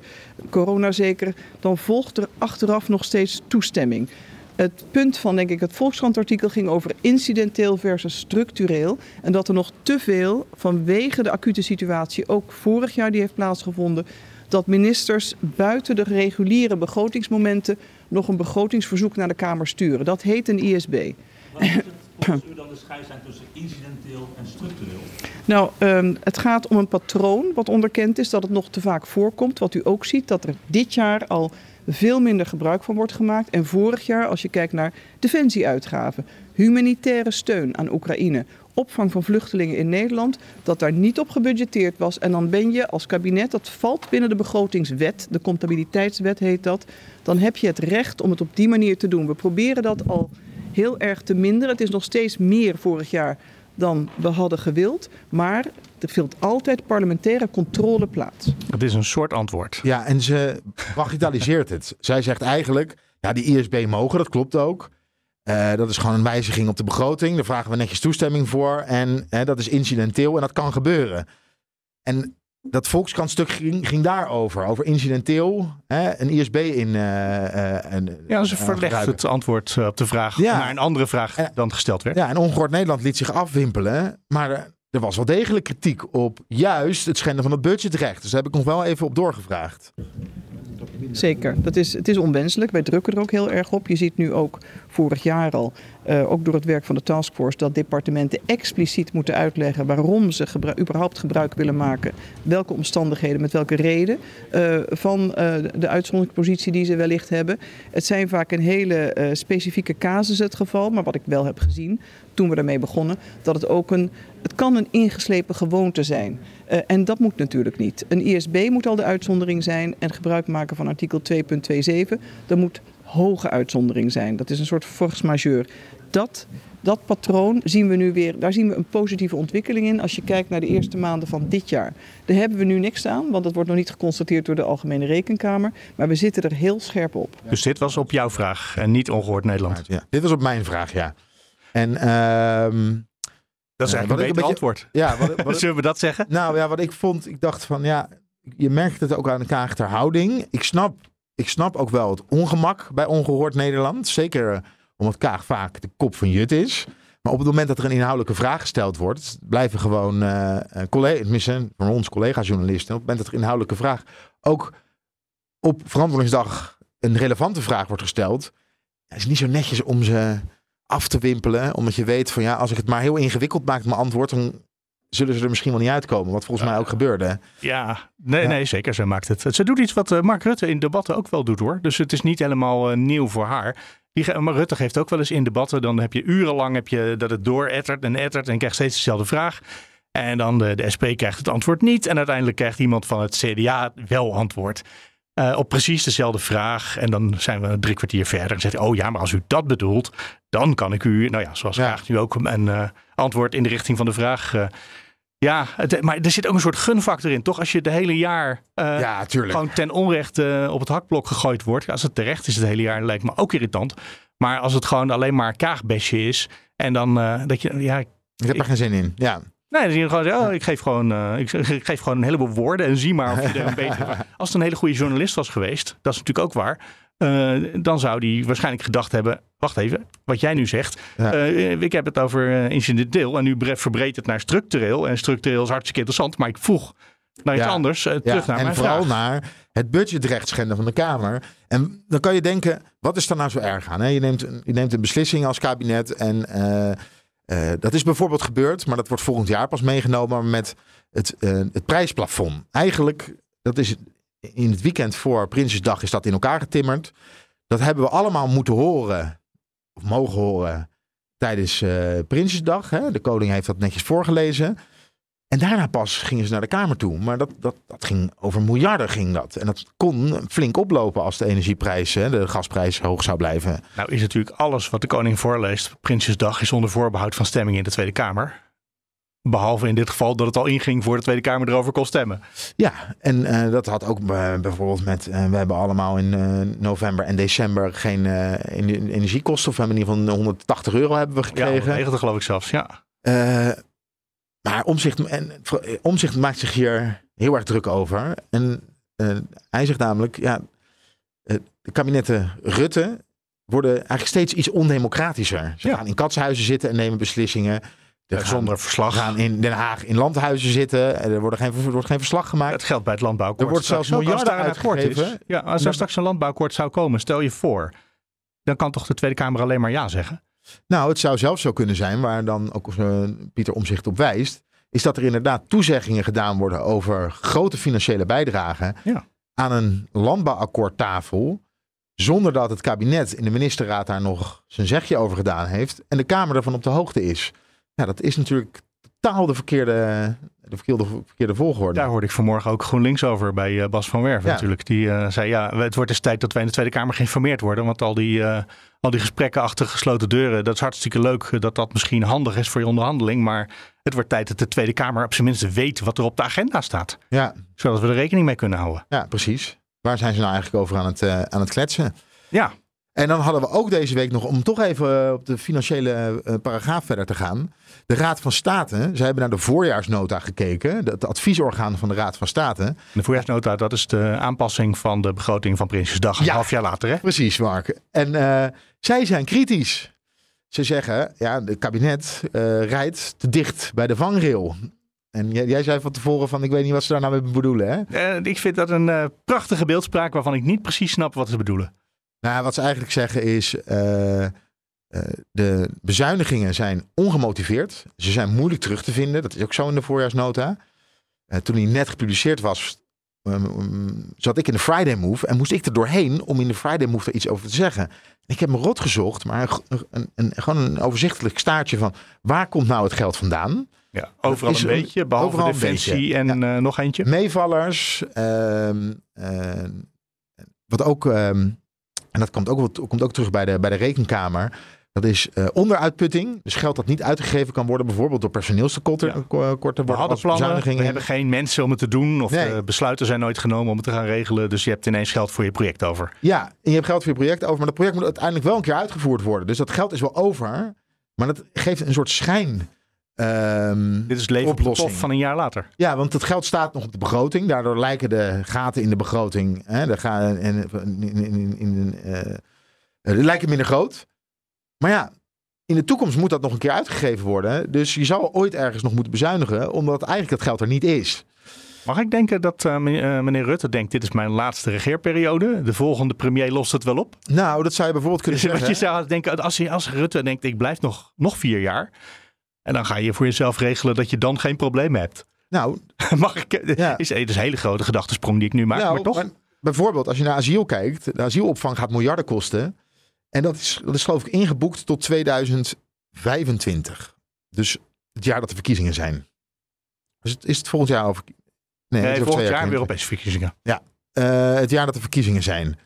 corona zeker, dan volgt er achteraf nog steeds toestemming. Het punt van, denk ik, het Volkskrant-artikel ging over incidenteel versus structureel. En dat er nog te veel, vanwege de acute situatie, ook vorig jaar die heeft plaatsgevonden, dat ministers buiten de reguliere begrotingsmomenten nog een begrotingsverzoek naar de Kamer sturen. Dat heet een ISB. Wat is het volgens u dan de scheidslijn tussen incidenteel en structureel? Nou, um, het gaat om een patroon wat onderkend is, dat het nog te vaak voorkomt. Wat u ook ziet, dat er dit jaar al veel minder gebruik van wordt gemaakt. En vorig jaar, als je kijkt naar defensieuitgaven, humanitaire steun aan Oekraïne, opvang van vluchtelingen in Nederland, dat daar niet op gebudgeteerd was. En dan ben je als kabinet, dat valt binnen de begrotingswet, de comptabiliteitswet heet dat, dan heb je het recht om het op die manier te doen. We proberen dat al heel erg te minderen. Het is nog steeds meer vorig jaar dan we hadden gewild, maar er vindt altijd parlementaire controle plaats. Dat is een soort antwoord. Ja, en ze bagitaliseert het. Zij zegt eigenlijk, ja, die ISB mogen, dat klopt ook. Uh, dat is gewoon een wijziging op de begroting. Daar vragen we netjes toestemming voor. En uh, dat is incidenteel en dat kan gebeuren. En dat Volkskrant-stuk ging, ging daarover. Over incidenteel. Hè, een ISB in. Uh, een, ja, ze verlegt het antwoord op de vraag ja. naar een andere vraag en, dan gesteld werd. Ja, en Ongehoord Nederland liet zich afwimpelen. Maar er was wel degelijk kritiek op juist het schenden van het budgetrecht. Dus daar heb ik nog wel even op doorgevraagd. Zeker, dat is, het is onwenselijk. Wij drukken er ook heel erg op. Je ziet nu ook vorig jaar al, uh, ook door het werk van de taskforce, dat departementen expliciet moeten uitleggen waarom ze überhaupt gebruik willen maken, welke omstandigheden, met welke reden uh, van uh, de uitzonderingspositie die ze wellicht hebben. Het zijn vaak een hele specifieke casus het geval, maar wat ik wel heb gezien toen we daarmee begonnen, dat het ook een, het kan een ingeslepen gewoonte zijn. Uh, en dat moet natuurlijk niet. Een ISB moet al de uitzondering zijn en gebruik maken van artikel 2.27. Er moet hoge uitzondering zijn. Dat is een soort force majeure. Dat, dat patroon zien we nu weer, daar zien we een positieve ontwikkeling in. Als je kijkt naar de eerste maanden van dit jaar. Daar hebben we nu niks aan, want dat wordt nog niet geconstateerd door de Algemene Rekenkamer. Maar we zitten er heel scherp op. Dus dit was op jouw vraag en niet ongehoord Nederland? Ja, dit was op mijn vraag, ja. En uh, dat is eigenlijk uh, een beter een beetje, antwoord. Ja, wat, wat, Zullen we dat zeggen? Nou ja, wat ik vond, ik dacht van ja, je merkt het ook aan de Kaagter houding. Ik snap, ik snap ook wel het ongemak bij ongehoord Nederland. Zeker omdat Kaag vaak de kop van Jut is. Maar op het moment dat er een inhoudelijke vraag gesteld wordt, blijven gewoon uh, collega's, van ons collega-journalisten, op het moment dat er een inhoudelijke vraag ook op verantwoordingsdag een relevante vraag wordt gesteld, is het niet zo netjes om ze af te wimpelen. Omdat je weet van ja, als ik het maar heel ingewikkeld maak, mijn antwoord, dan zullen ze er misschien wel niet uitkomen. Wat volgens mij ook gebeurde. Ja, nee, ja. nee zeker. Ze maakt het. Ze doet iets wat Mark Rutte in debatten ook wel doet hoor. Dus het is niet helemaal uh, nieuw voor haar. Die, maar Rutte geeft ook wel eens in debatten. Dan heb je urenlang heb je dat het doorettert en ettert en krijgt steeds dezelfde vraag. En dan de, de SP krijgt het antwoord niet. En uiteindelijk krijgt iemand van het CDA wel antwoord. Eh, op precies dezelfde vraag. En dan zijn we drie kwartier verder. En zegt hij, oh ja, maar als u dat bedoelt, dan kan ik u, nou ja, zoals vraagt u ook een eh, antwoord in de richting van de vraag. eh, ja, het, maar er zit ook een soort gunfactor in, toch? Als je de hele jaar Ja, gewoon ten onrechte op het hakblok gegooid wordt. Als het terecht is het hele jaar, lijkt me ook irritant. Maar als het gewoon alleen maar kaagbesje is. En dan dat je, ja, Ik heb er geen zin in. Ja. Nee, dan zie je gewoon, zeggen, oh, ik, geef gewoon, eh, ik, ik geef gewoon een heleboel woorden en zie maar of je er een beter... Als het een hele goede journalist was geweest, dat is natuurlijk ook waar... eh, dan zou die waarschijnlijk gedacht hebben... Wacht even, wat jij nu zegt. Ja. eh, ik heb het over incidenteel en nu bre- verbreedt het naar structureel. En structureel is hartstikke interessant, maar ik vroeg naar iets Ja. anders. terug Ja, naar en mijn vooral vraag. naar het budgetrecht schenden van de Kamer. En dan kan je denken, wat is er nou zo erg aan? Hè? Je, neemt, je neemt een beslissing als kabinet en eh, dat is bijvoorbeeld gebeurd, maar dat wordt volgend jaar pas meegenomen met het, eh, het prijsplafond. Eigenlijk, dat is in het weekend voor Prinsjesdag is dat in elkaar getimmerd. Dat hebben we allemaal moeten horen, of mogen horen, tijdens eh, Prinsjesdag. Hè? De koning heeft dat netjes voorgelezen. En daarna pas gingen ze naar de Kamer toe. Maar dat, dat, dat ging over miljarden ging dat. En dat kon flink oplopen als de energieprijs, hè, de gasprijs hoog zou blijven. Nou is natuurlijk alles wat de koning voorleest... Prinsjesdag is onder voorbehoud van stemming in de Tweede Kamer. Behalve in dit geval dat het al inging voor de Tweede Kamer erover kon stemmen. Ja, en eh, dat had ook eh, bijvoorbeeld met... eh, we hebben allemaal in november en december geen ener- energiekosten. Of we hebben in ieder geval 180 euro hebben we Ja, gekregen. 190 geloof ik zelfs, ja. Maar omzicht, en, eh, omzicht maakt zich hier heel erg druk over. En eh, hij zegt namelijk, ja, eh, de kabinetten Rutte worden eigenlijk steeds iets ondemocratischer. Ze Ja. gaan in katshuizen zitten en nemen beslissingen. Er gaan, Zonder verslag. gaan in Den Haag in landhuizen zitten. En er, worden geen, er wordt geen verslag gemaakt. Het geldt bij het landbouwakkoord. Er wordt straks zelfs als miljarden daar is. uitgegeven. Ja, als er straks een landbouwakkoord zou komen, stel je voor. Dan kan toch de Tweede Kamer alleen maar ja zeggen? Nou, het zou zelfs zo kunnen zijn, waar dan ook eh, Pieter Omzicht op wijst, is dat er inderdaad toezeggingen gedaan worden over grote financiële bijdragen Ja. aan een landbouwakkoordtafel, zonder dat het kabinet in de ministerraad daar nog zijn zegje over gedaan heeft en de Kamer ervan op de hoogte is. Ja, dat is natuurlijk totaal de verkeerde, de verkeerde, verkeerde volgorde. Daar hoorde ik vanmorgen ook GroenLinks over bij eh, Bas van Werven Ja. natuurlijk. Die eh, zei, ja, het wordt eens tijd dat wij in de Tweede Kamer geïnformeerd worden. Want al die, eh, al die gesprekken achter gesloten deuren, dat is hartstikke leuk dat dat misschien handig is voor je onderhandeling. Maar het wordt tijd dat de Tweede Kamer op zijn minst weet wat er op de agenda staat. Ja, Zodat we er rekening mee kunnen houden. ja, precies. Waar zijn ze nou eigenlijk over aan het, aan het kletsen? Ja, En dan hadden we ook deze week nog, om toch even op de financiële paragraaf verder te gaan. De Raad van State, ze hebben naar de voorjaarsnota gekeken. Het adviesorgaan van de Raad van State. de voorjaarsnota, dat is de aanpassing van de begroting van Prinsjesdag. Een Ja. half jaar later, hè? Precies, Mark. En eh, zij zijn kritisch. Ze zeggen, ja, het kabinet eh, rijdt te dicht bij de vangrail. En jij, jij zei van tevoren van, ik weet niet wat ze daar nou mee bedoelen, hè? Eh, ik vind dat een prachtige beeldspraak waarvan ik niet precies snap wat ze bedoelen. Nou, wat ze eigenlijk zeggen is, eh, de bezuinigingen zijn ongemotiveerd. Ze zijn moeilijk terug te vinden. Dat is ook zo in de voorjaarsnota. Eh, toen die net gepubliceerd was, um, um, zat ik in de Friday Move en moest ik er doorheen om in de Friday Move er iets over te zeggen. Ik heb me rot gezocht, maar een, een, gewoon een overzichtelijk staartje van waar komt nou het geld vandaan? Ja, overal een beetje, behalve overal een Defensie en eh, nog eentje. Meevallers, ehm, eh, wat ook, ehm, en dat komt ook, komt ook terug bij de, bij de rekenkamer. Dat is eh, onderuitputting. Dus geld dat niet uitgegeven kan worden, bijvoorbeeld door personeelstekorten. Ja. eh, korten We hadden plannen, we hebben geen mensen om het te doen. Of Nee. besluiten zijn nooit genomen om het te gaan regelen. Dus je hebt ineens geld voor je project over. Ja, en je hebt geld voor je project over, maar dat project moet uiteindelijk wel een keer uitgevoerd worden. Dus dat geld is wel over, maar dat geeft een soort schijn. ehm, Dit is leven van een jaar later. Ja, want het geld staat nog op de begroting. Daardoor lijken de gaten in de begroting. Hè, de ga, in, in, in, in, lijken minder groot. Maar ja, in de toekomst moet dat nog een keer uitgegeven worden. Dus je zal ooit ergens nog moeten bezuinigen, omdat eigenlijk dat geld er niet is. Mag ik denken dat eh, meneer, eh, meneer Rutte denkt, dit is mijn laatste regeerperiode. De volgende premier lost het wel op. Nou, dat zou je bijvoorbeeld kunnen Dus zeggen. wat je zou denken, als, je, als Rutte denkt, ik blijf nog, nog vier jaar. En dan ga je voor jezelf regelen dat je dan geen probleem hebt. Nou, Mag ik? Ja. Is, is een hele grote gedachtesprong die ik nu maak, nou, maar toch? maar bijvoorbeeld als je naar asiel kijkt. De asielopvang gaat miljarden kosten. En dat is, dat is geloof ik ingeboekt tot 2025. Dus het jaar dat de verkiezingen zijn. Dus het, is het volgend jaar over... Nee, het Nee, over volgend twee jaar weer opeens verkiezingen. Ja. eh, het jaar dat de verkiezingen zijn.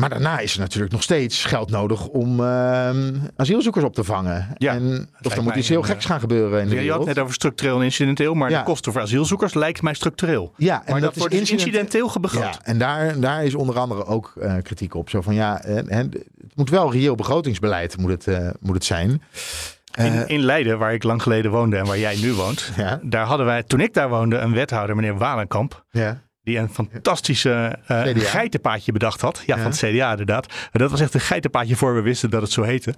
Maar daarna is er natuurlijk nog steeds geld nodig om ehm, asielzoekers op te vangen. Ja, en, of er moet iets heel geks gaan gebeuren in de Ja, je had net over structureel en incidenteel, maar Ja. de kosten voor asielzoekers lijkt mij structureel. Ja, en maar dat, dat, wordt is dus incident- incidenteel begroot. Ja, en daar, daar is onder andere ook eh, kritiek op. Zo van ja, eh, het moet wel reëel begrotingsbeleid moet het, eh, moet het zijn. Eh, In, in Leiden, waar ik lang geleden woonde en waar jij nu woont, daar hadden wij, toen ik daar woonde, een wethouder, meneer Walenkamp. ja. Die een fantastische eh, geitenpaadje bedacht had. Ja, Ja. van het CDA inderdaad. Maar dat was echt een geitenpaadje voor we wisten dat het zo heette.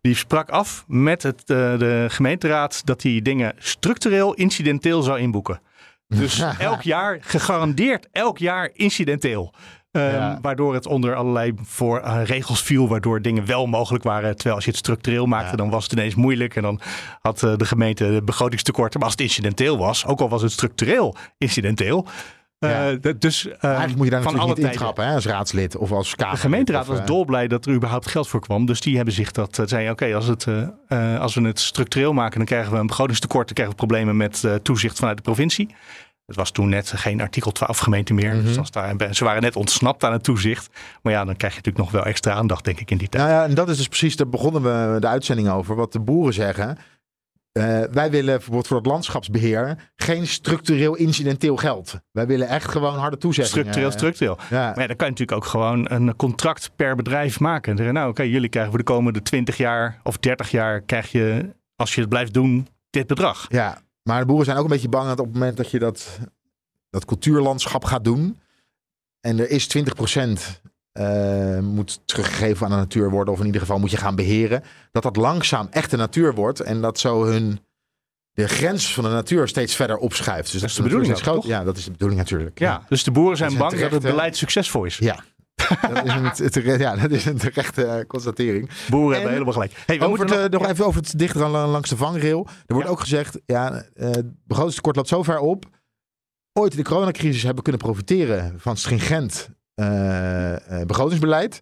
Die sprak af met het, eh, de gemeenteraad dat hij dingen structureel incidenteel zou inboeken. Dus elk jaar, gegarandeerd elk jaar incidenteel. Ehm, Ja. Waardoor het onder allerlei voor, eh, regels viel, waardoor dingen wel mogelijk waren. Terwijl als je het structureel maakte, Ja. dan was het ineens moeilijk. En dan had de gemeente begrotingstekorten. Maar als het incidenteel was, ook al was het structureel incidenteel. Eh, Ja. d- dus eh, Eigenlijk moet je daar van natuurlijk alle niet tijden. intrappen hè, als raadslid of als kamer. De gemeenteraad of, was eh, dolblij dat er überhaupt geld voor kwam. Dus die hebben zich dat uh, zei, oké, als, het, uh, uh, als we het structureel maken, dan krijgen we een begrotingstekort, dan krijgen we problemen met uh, toezicht vanuit de provincie. Het was toen net geen artikel 12 gemeente meer. Mhm. Dus als daar, ze waren net ontsnapt aan het toezicht. Maar ja, dan krijg je natuurlijk nog wel extra aandacht, denk ik, in die tijd. Nou ja, en dat is dus precies, daar begonnen we de uitzending over. Wat de boeren zeggen. Uh, wij willen bijvoorbeeld voor het landschapsbeheer geen structureel incidenteel geld. Wij willen echt gewoon harde toezeggingen. Structureel, structureel. Ja. Maar ja, dan kan je natuurlijk ook gewoon een contract per bedrijf maken. En zeggen, nou oké, okay, jullie krijgen voor de komende 20 jaar of 30 jaar krijg je, als je het blijft doen, dit bedrag. Ja, maar de boeren zijn ook een beetje bang dat op het moment dat je dat, dat cultuurlandschap gaat doen. En er is 20% uh, moet teruggegeven aan de natuur worden. Of in ieder geval moet je gaan beheren. Dat dat langzaam echte natuur wordt. En dat zo hun de grens van de natuur steeds verder opschuift. Dus dat is de bedoeling, groot. Ja, dat is de bedoeling natuurlijk. Ja, dus de boeren zijn dat bang dat het beleid succesvol is. Ja. dat, is een, terecht, ja, dat is een terechte constatering. Boeren en hebben helemaal gelijk. Hey, we over moeten het, nog... nog even over het dichter langs de vangrail. Er wordt ja. ook gezegd, ja, het begrotingstekort loopt zo ver op. Ooit in de coronacrisis hebben kunnen profiteren van stringent begrotingsbeleid.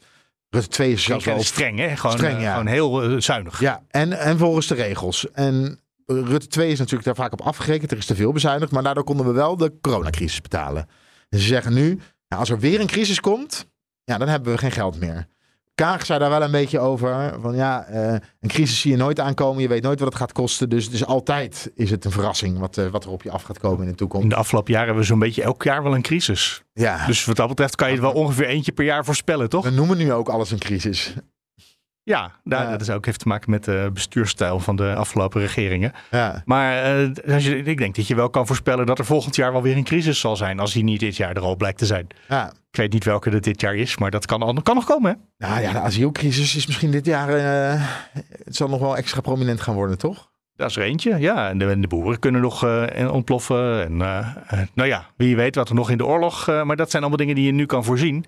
Rutte 2 is zelfs wel streng, hè? Gewoon, streng, ja. gewoon heel zuinig. Ja, en, en volgens de regels. En Rutte 2 is natuurlijk daar vaak op afgerekend. Er is te veel bezuinigd, maar daardoor konden we wel de coronacrisis betalen. En ze zeggen nu, nou, als er weer een crisis komt, ja, dan hebben we geen geld meer. Kaag zei daar wel een beetje over. Van ja, uh, een crisis zie je nooit aankomen. Je weet nooit wat het gaat kosten. Dus het is altijd is het een verrassing wat, uh, wat er op je af gaat komen in de toekomst. In de afgelopen jaren hebben we zo'n beetje elk jaar wel een crisis. Ja. Dus wat dat betreft kan je het wel ongeveer eentje per jaar voorspellen, toch? We noemen nu ook alles een crisis. Ja, daar, dat is ook heeft te maken met de bestuurstijl van de afgelopen regeringen. Ja. Maar uh, als je, ik denk dat je wel kan voorspellen dat er volgend jaar wel weer een crisis zal zijn. Als die niet dit jaar er al blijkt te zijn. Ja. Ik weet niet welke het dit jaar is, maar dat kan, al, kan nog komen. Hè? Nou ja, de asielcrisis is misschien dit jaar. Uh, het zal nog wel extra prominent gaan worden, toch? Dat is er eentje, ja. En de, en de boeren kunnen nog uh, ontploffen. En nou ja, wie weet wat er nog in de oorlog. maar dat zijn allemaal dingen die je nu kan voorzien.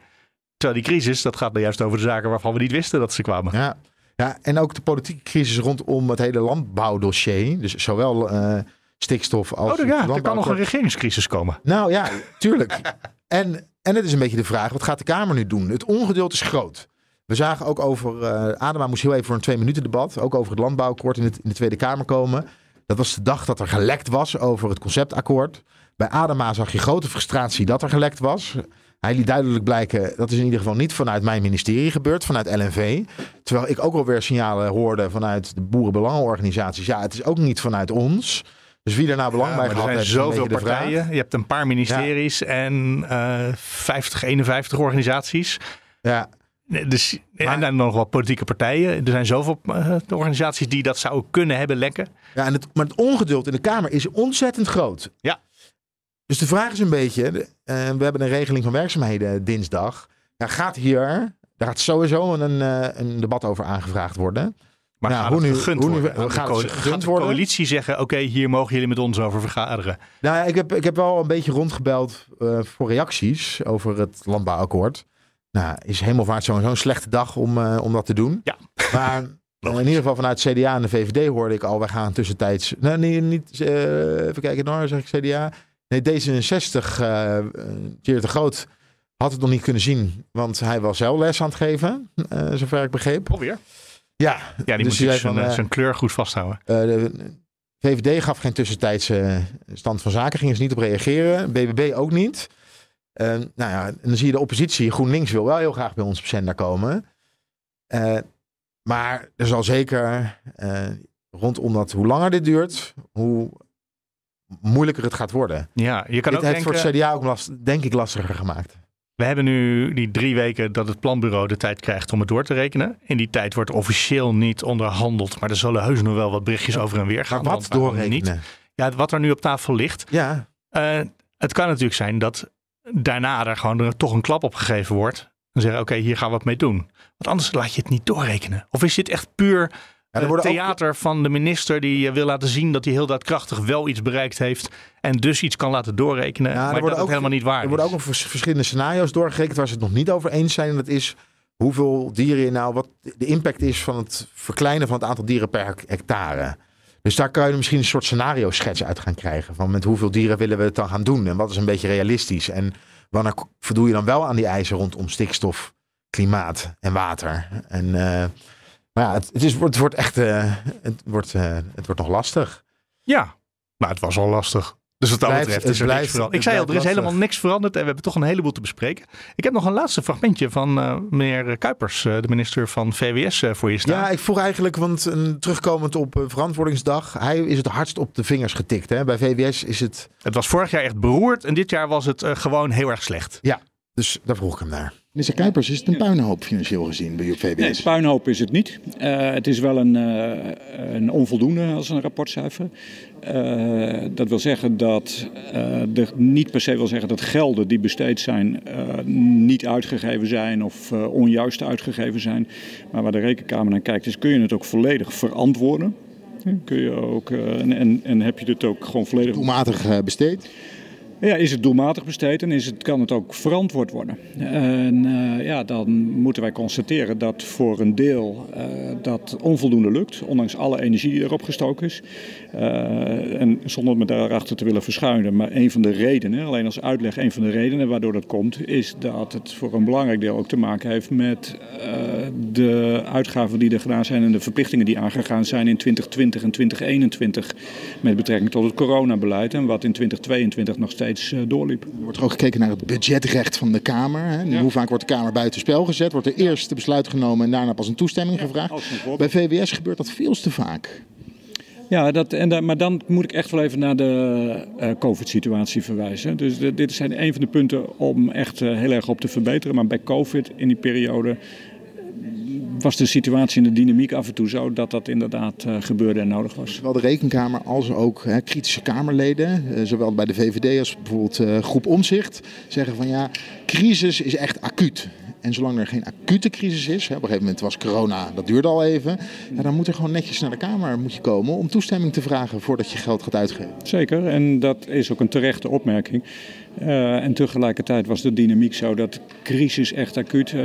Terwijl die crisis, dat gaat nou juist over de zaken waarvan we niet wisten dat ze kwamen. Ja, ja en ook de politieke crisis rondom het hele landbouwdossier. Dus zowel uh, stikstof als. Oh, ja, er kan nog een regeringscrisis komen. Nou ja, tuurlijk. en, en het is een beetje de vraag: wat gaat de Kamer nu doen? Het ongeduld is groot. We zagen ook over. Uh, Adema moest heel even voor een twee minuten debat. Ook over het landbouwakkoord in, het, in de Tweede Kamer komen. Dat was de dag dat er gelekt was over het conceptakkoord. Bij Adema zag je grote frustratie dat er gelekt was. Hij liet duidelijk blijken, dat is in ieder geval niet vanuit mijn ministerie gebeurd, vanuit LNV. Terwijl ik ook alweer signalen hoorde vanuit de boerenbelangenorganisaties. Ja, het is ook niet vanuit ons. Dus wie er nou belang ja, bij er gehad zijn heeft, zoveel de partijen. vraag. Je hebt een paar ministeries ja. en uh, 50, 51 organisaties. Ja. Dus, maar, en dan nog wel politieke partijen. Er zijn zoveel uh, organisaties die dat zouden kunnen hebben lekken. Ja, en het, maar het ongeduld in de Kamer is ontzettend groot. Ja. Dus de vraag is een beetje, uh, we hebben een regeling van werkzaamheden dinsdag. Ja, gaat hier, daar gaat sowieso een, uh, een debat over aangevraagd worden. Maar nou, gaat hoe nu, gegund hoe nu, worden? gaat, de, gaat coalitie zeggen, oké, okay, hier mogen jullie met ons over vergaderen? Nou ja, ik heb, ik heb wel een beetje rondgebeld uh, voor reacties over het landbouwakkoord. Nou, is Hemelvaart sowieso een slechte dag om, uh, om dat te doen. Ja. Maar in ieder geval vanuit CDA en de VVD hoorde ik al, wij gaan tussentijds... Nee niet, uh, even kijken, nou zeg ik CDA... Nee, D66, uh, Thierry de Groot, had het nog niet kunnen zien. Want hij was zelf les aan het geven, uh, zover ik begreep. Alweer? Ja. Ja, die dus moet zijn, uh, zijn kleur goed vasthouden. de VVD gaf geen tussentijdse stand van zaken, gingen ze niet op reageren. BBB ook niet. Eh, nou ja, en dan zie je de oppositie, GroenLinks wil wel heel graag bij ons op zender komen. Eh, maar er zal zeker eh, rondom dat, hoe langer dit duurt, hoe moeilijker het gaat worden. Ja, je kan dit ook heeft denken... voor het CDA ook last, denk ik lastiger gemaakt. We hebben nu die drie weken dat het planbureau de tijd krijgt om het door te rekenen. In die tijd wordt officieel niet onderhandeld, maar er zullen heus nog wel wat berichtjes over en weer gaan. Maar wat doorrekenen? Niet? Ja, wat er nu op tafel ligt. Ja. Eh, het kan natuurlijk zijn dat daarna er gewoon er toch een klap op gegeven wordt. En zeggen, oké, hier gaan we wat mee doen. Want anders laat je het niet doorrekenen. Of is dit echt puur er eh, ook- theater van de minister die eh, wil laten zien dat hij heel daadkrachtig wel iets bereikt heeft. En dus iets kan laten doorrekenen. Ja, maar dat het ook- helemaal niet waar Er worden ook verschillende scenario's doorgerekend waar ze het nog niet over eens zijn. En dat is hoeveel dieren je nou, wat de impact is van het verkleinen van het aantal dieren per hec- hectare. Dus daar kan je misschien een soort scenario schets uit gaan krijgen. Van met hoeveel dieren willen we het dan gaan doen? En wat is een beetje realistisch? En wanneer voldoe je dan wel aan die eisen rondom stikstof, klimaat en water? En, eh, maar ja, het, het, is, het wordt echt eh, het wordt, eh, het wordt nog lastig. Ja, maar het was al lastig. Dus wat dat Blijft- betreft het is er niks blijft- veranderd. Ik zei al, er is helemaal niks veranderd en we hebben toch een heleboel te bespreken. Ik heb nog een laatste fragmentje van eh, meneer Kuipers, de minister van VWS, voor je staan. Ja, ik vroeg eigenlijk, want terugkomend op verantwoordingsdag, hij is het hardst op de vingers getikt. Hè? Bij VWS is het. Het was vorig jaar echt beroerd en dit jaar was het gewoon heel erg slecht. Ja, dus daar vroeg ik hem naar. Minister Kuipers, is het een puinhoop financieel gezien bij VWS? Nee, puinhoop is het niet. Eh, het is wel een, eh, een onvoldoende als een rapportcijfer. Eh, dat wil zeggen dat eh er niet per se wil zeggen dat gelden die besteed zijn eh, niet uitgegeven zijn of eh, onjuist uitgegeven zijn. Maar waar de rekenkamer naar kijkt is kun je het ook volledig verantwoorden. Kun je ook, eh, en, en, en heb je het ook gewoon volledig... Doelmatig eh, besteed? Ja, is het doelmatig besteed en is het, kan het ook verantwoord worden. En eh, ja, dan moeten wij constateren dat voor een deel eh, dat onvoldoende lukt, ondanks alle energie die erop gestoken is. Eh, en zonder me daarachter te willen verschuilen, maar een van de redenen, alleen als uitleg, een van de redenen waardoor dat komt, is dat het voor een belangrijk deel ook te maken heeft met de uitgaven die er gedaan zijn en de verplichtingen die aangegaan zijn in 2020 en 2021 met betrekking tot het coronabeleid en wat in 2022 nog steeds eh, doorliep. Er wordt ook gekeken naar het budgetrecht van de Kamer. Hè. Hoe vaak wordt de Kamer buitenspel gezet? Wordt er eerst de besluit genomen en daarna pas een toestemming gevraagd? Bij VWS gebeurt dat veel te vaak. Ja, dat, en da- maar dan moet ik echt wel even naar de eh, COVID-situatie verwijzen. Dus de- dit zijn een van de punten om echt eh, heel erg op te verbeteren. Maar bij COVID in die periode was de situatie en de dynamiek af en toe zo dat dat inderdaad eh, gebeurde en nodig was. Zowel de Rekenkamer als ook hè, kritische Kamerleden, eh, zowel bij de VVD als bijvoorbeeld eh, groep Omzicht, zeggen van ja, crisis is echt acuut. En zolang er geen acute crisis is, hè, op een gegeven moment was corona, dat duurde al even, ja, dan moet er gewoon netjes naar de Kamer moet je komen om toestemming te vragen voordat je geld gaat uitgeven. Zeker, en dat is ook een terechte opmerking. Eh, en tegelijkertijd was de dynamiek zo dat crisis echt acuut. eh,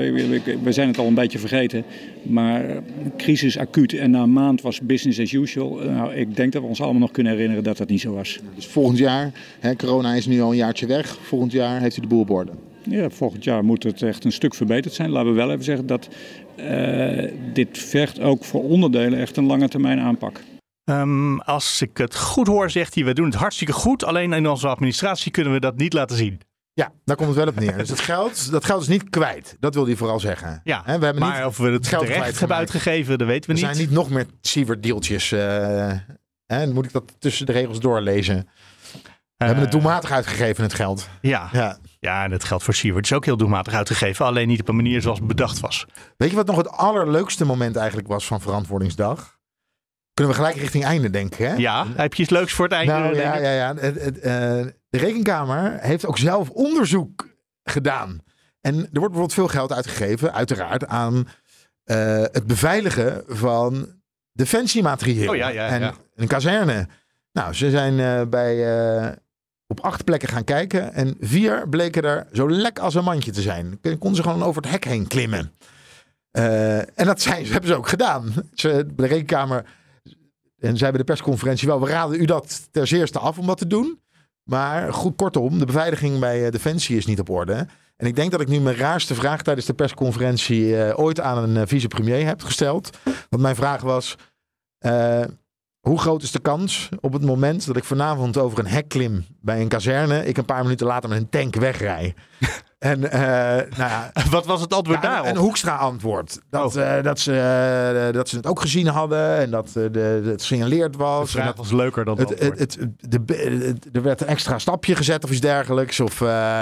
we- zijn het al een beetje vergeten. Maar eh, crisis acuut en na een maand was business as usual. Nou, ik denk dat we ons allemaal nog kunnen herinneren dat dat niet zo was. Dus volgend jaar, hè, corona is nu al een jaartje weg, volgend jaar heeft u de boel op orde. Ja, volgend jaar moet het echt een stuk verbeterd zijn. Laten we wel even zeggen dat eh, dit vergt ook voor onderdelen echt een lange termijn aanpak. Ehm, als ik het goed hoor, zegt hij, we doen het hartstikke goed. Alleen in onze administratie kunnen we dat niet laten zien. Ja, daar komt het wel op neer. Dus het geld, dat geld is niet kwijt. Dat wil hij vooral zeggen. Ja, we hebben maar niet of we het geld terecht hebben uitgegeven, dat weten we Er niet. zijn niet nog meer Sievert-deeltjes. eh, hè, dan moet ik dat tussen de regels doorlezen. We hebben het doelmatig uitgegeven, het geld. Ja. Ja. ja, en het geld voor Siewert is ook heel doelmatig uitgegeven. Alleen niet op een manier zoals bedacht was. Weet je wat nog het allerleukste moment eigenlijk was van Verantwoordingsdag? Kunnen we gelijk richting einde denken, hè? Ja, heb je iets leuks voor het einde? Nou, ja, ja, ja. Eh, de Rekenkamer heeft ook zelf onderzoek gedaan. En er wordt bijvoorbeeld veel geld uitgegeven, uiteraard, aan eh, het beveiligen van defensiematerieel. Oh, ja, ja, en ja. een kazerne. Nou, ze zijn eh, bij, op acht plekken gaan kijken. En vier bleken er zo lek als een mandje te zijn. Kon- Konden ze gewoon over het hek heen klimmen. En dat zijn, hebben ze ook gedaan. Ze, de Rekenkamer en zij bij de persconferentie wel, we raden u dat ter zeerste af om dat te doen. Maar goed, kortom, de beveiliging bij eh, Defensie is niet op orde. En ik denk dat ik nu mijn raarste vraag tijdens de persconferentie eh, ooit aan een eh, vicepremier heb gesteld. Want mijn vraag was, hoe groot is de kans op het moment dat ik vanavond over een hek klim bij een kazerne, ik een paar minuten later met een tank wegrij? En eh, nou ja, Wat was het antwoord ja, daarop? Een Hoekstra antwoord. Dat, eh, dat, ze, eh, dat ze het ook gezien hadden en dat de, de, het gesignaleerd De was. en vraag dat- was leuker dan het het, het, antwoord. het, de, er werd een extra stapje gezet of iets dergelijks. Of, terwijl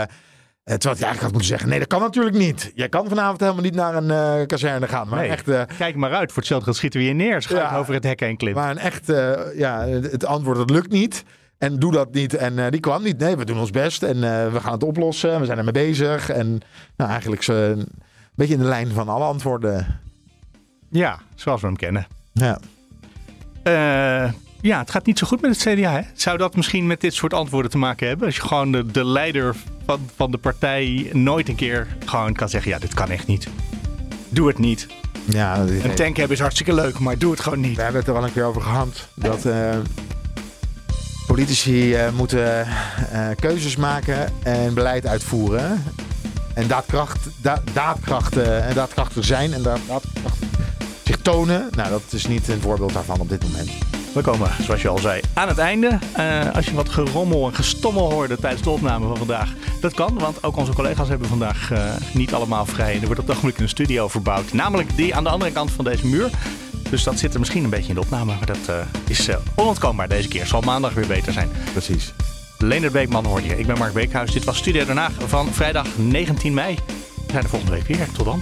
je eigenlijk had moeten zeggen: nee, dat kan natuurlijk niet. Jij kan vanavond helemaal niet naar een kazerne gaan. Maar Nee. echt. Kijk maar uit, voor hetzelfde geld schieten we je neer. Schuif Ja. over het hek heen klimt. maar een echt, ja, het antwoord dat lukt niet. En doe dat niet. En eh, die kwam niet. Nee, we doen ons best. En eh, we gaan het oplossen. We zijn ermee bezig. En nou, eigenlijk zo een beetje in de lijn van alle antwoorden. Ja, zoals we hem kennen. Ja. Eh, ja, het gaat niet zo goed met het CDA. Hè? Zou dat misschien met dit soort antwoorden te maken hebben? Als je gewoon de, de leider van, van de partij nooit een keer gewoon kan zeggen: ja, dit kan echt niet. Doe het niet. Ja, Een tank hebben is hartstikke leuk, maar doe het gewoon niet. We hebben het er al een keer over gehad. Dat politici eh, moeten eh, keuzes maken en beleid uitvoeren. En daadkracht, da daadkracht, eh, en daadkrachtig zijn en zich tonen. Nou, dat is niet een voorbeeld daarvan op dit moment. We komen, zoals je al zei, aan het einde. Als je wat gerommel en gestommel hoorde tijdens de opname van vandaag, dat kan. Want ook onze collega's hebben vandaag niet allemaal vrij. Er wordt op het ogenblik een studio verbouwd. Namelijk die aan de andere kant van deze muur. Dus dat zit er misschien een beetje in de opname. Maar dat eh, is eh, onontkoombaar deze keer. Zal maandag weer beter zijn. Precies. Leendert Beekman hoorde je. Ik ben Mark Beekhuis. Dit was Studio Den Haag van vrijdag 19 mei. We zijn er volgende week weer. Tot dan.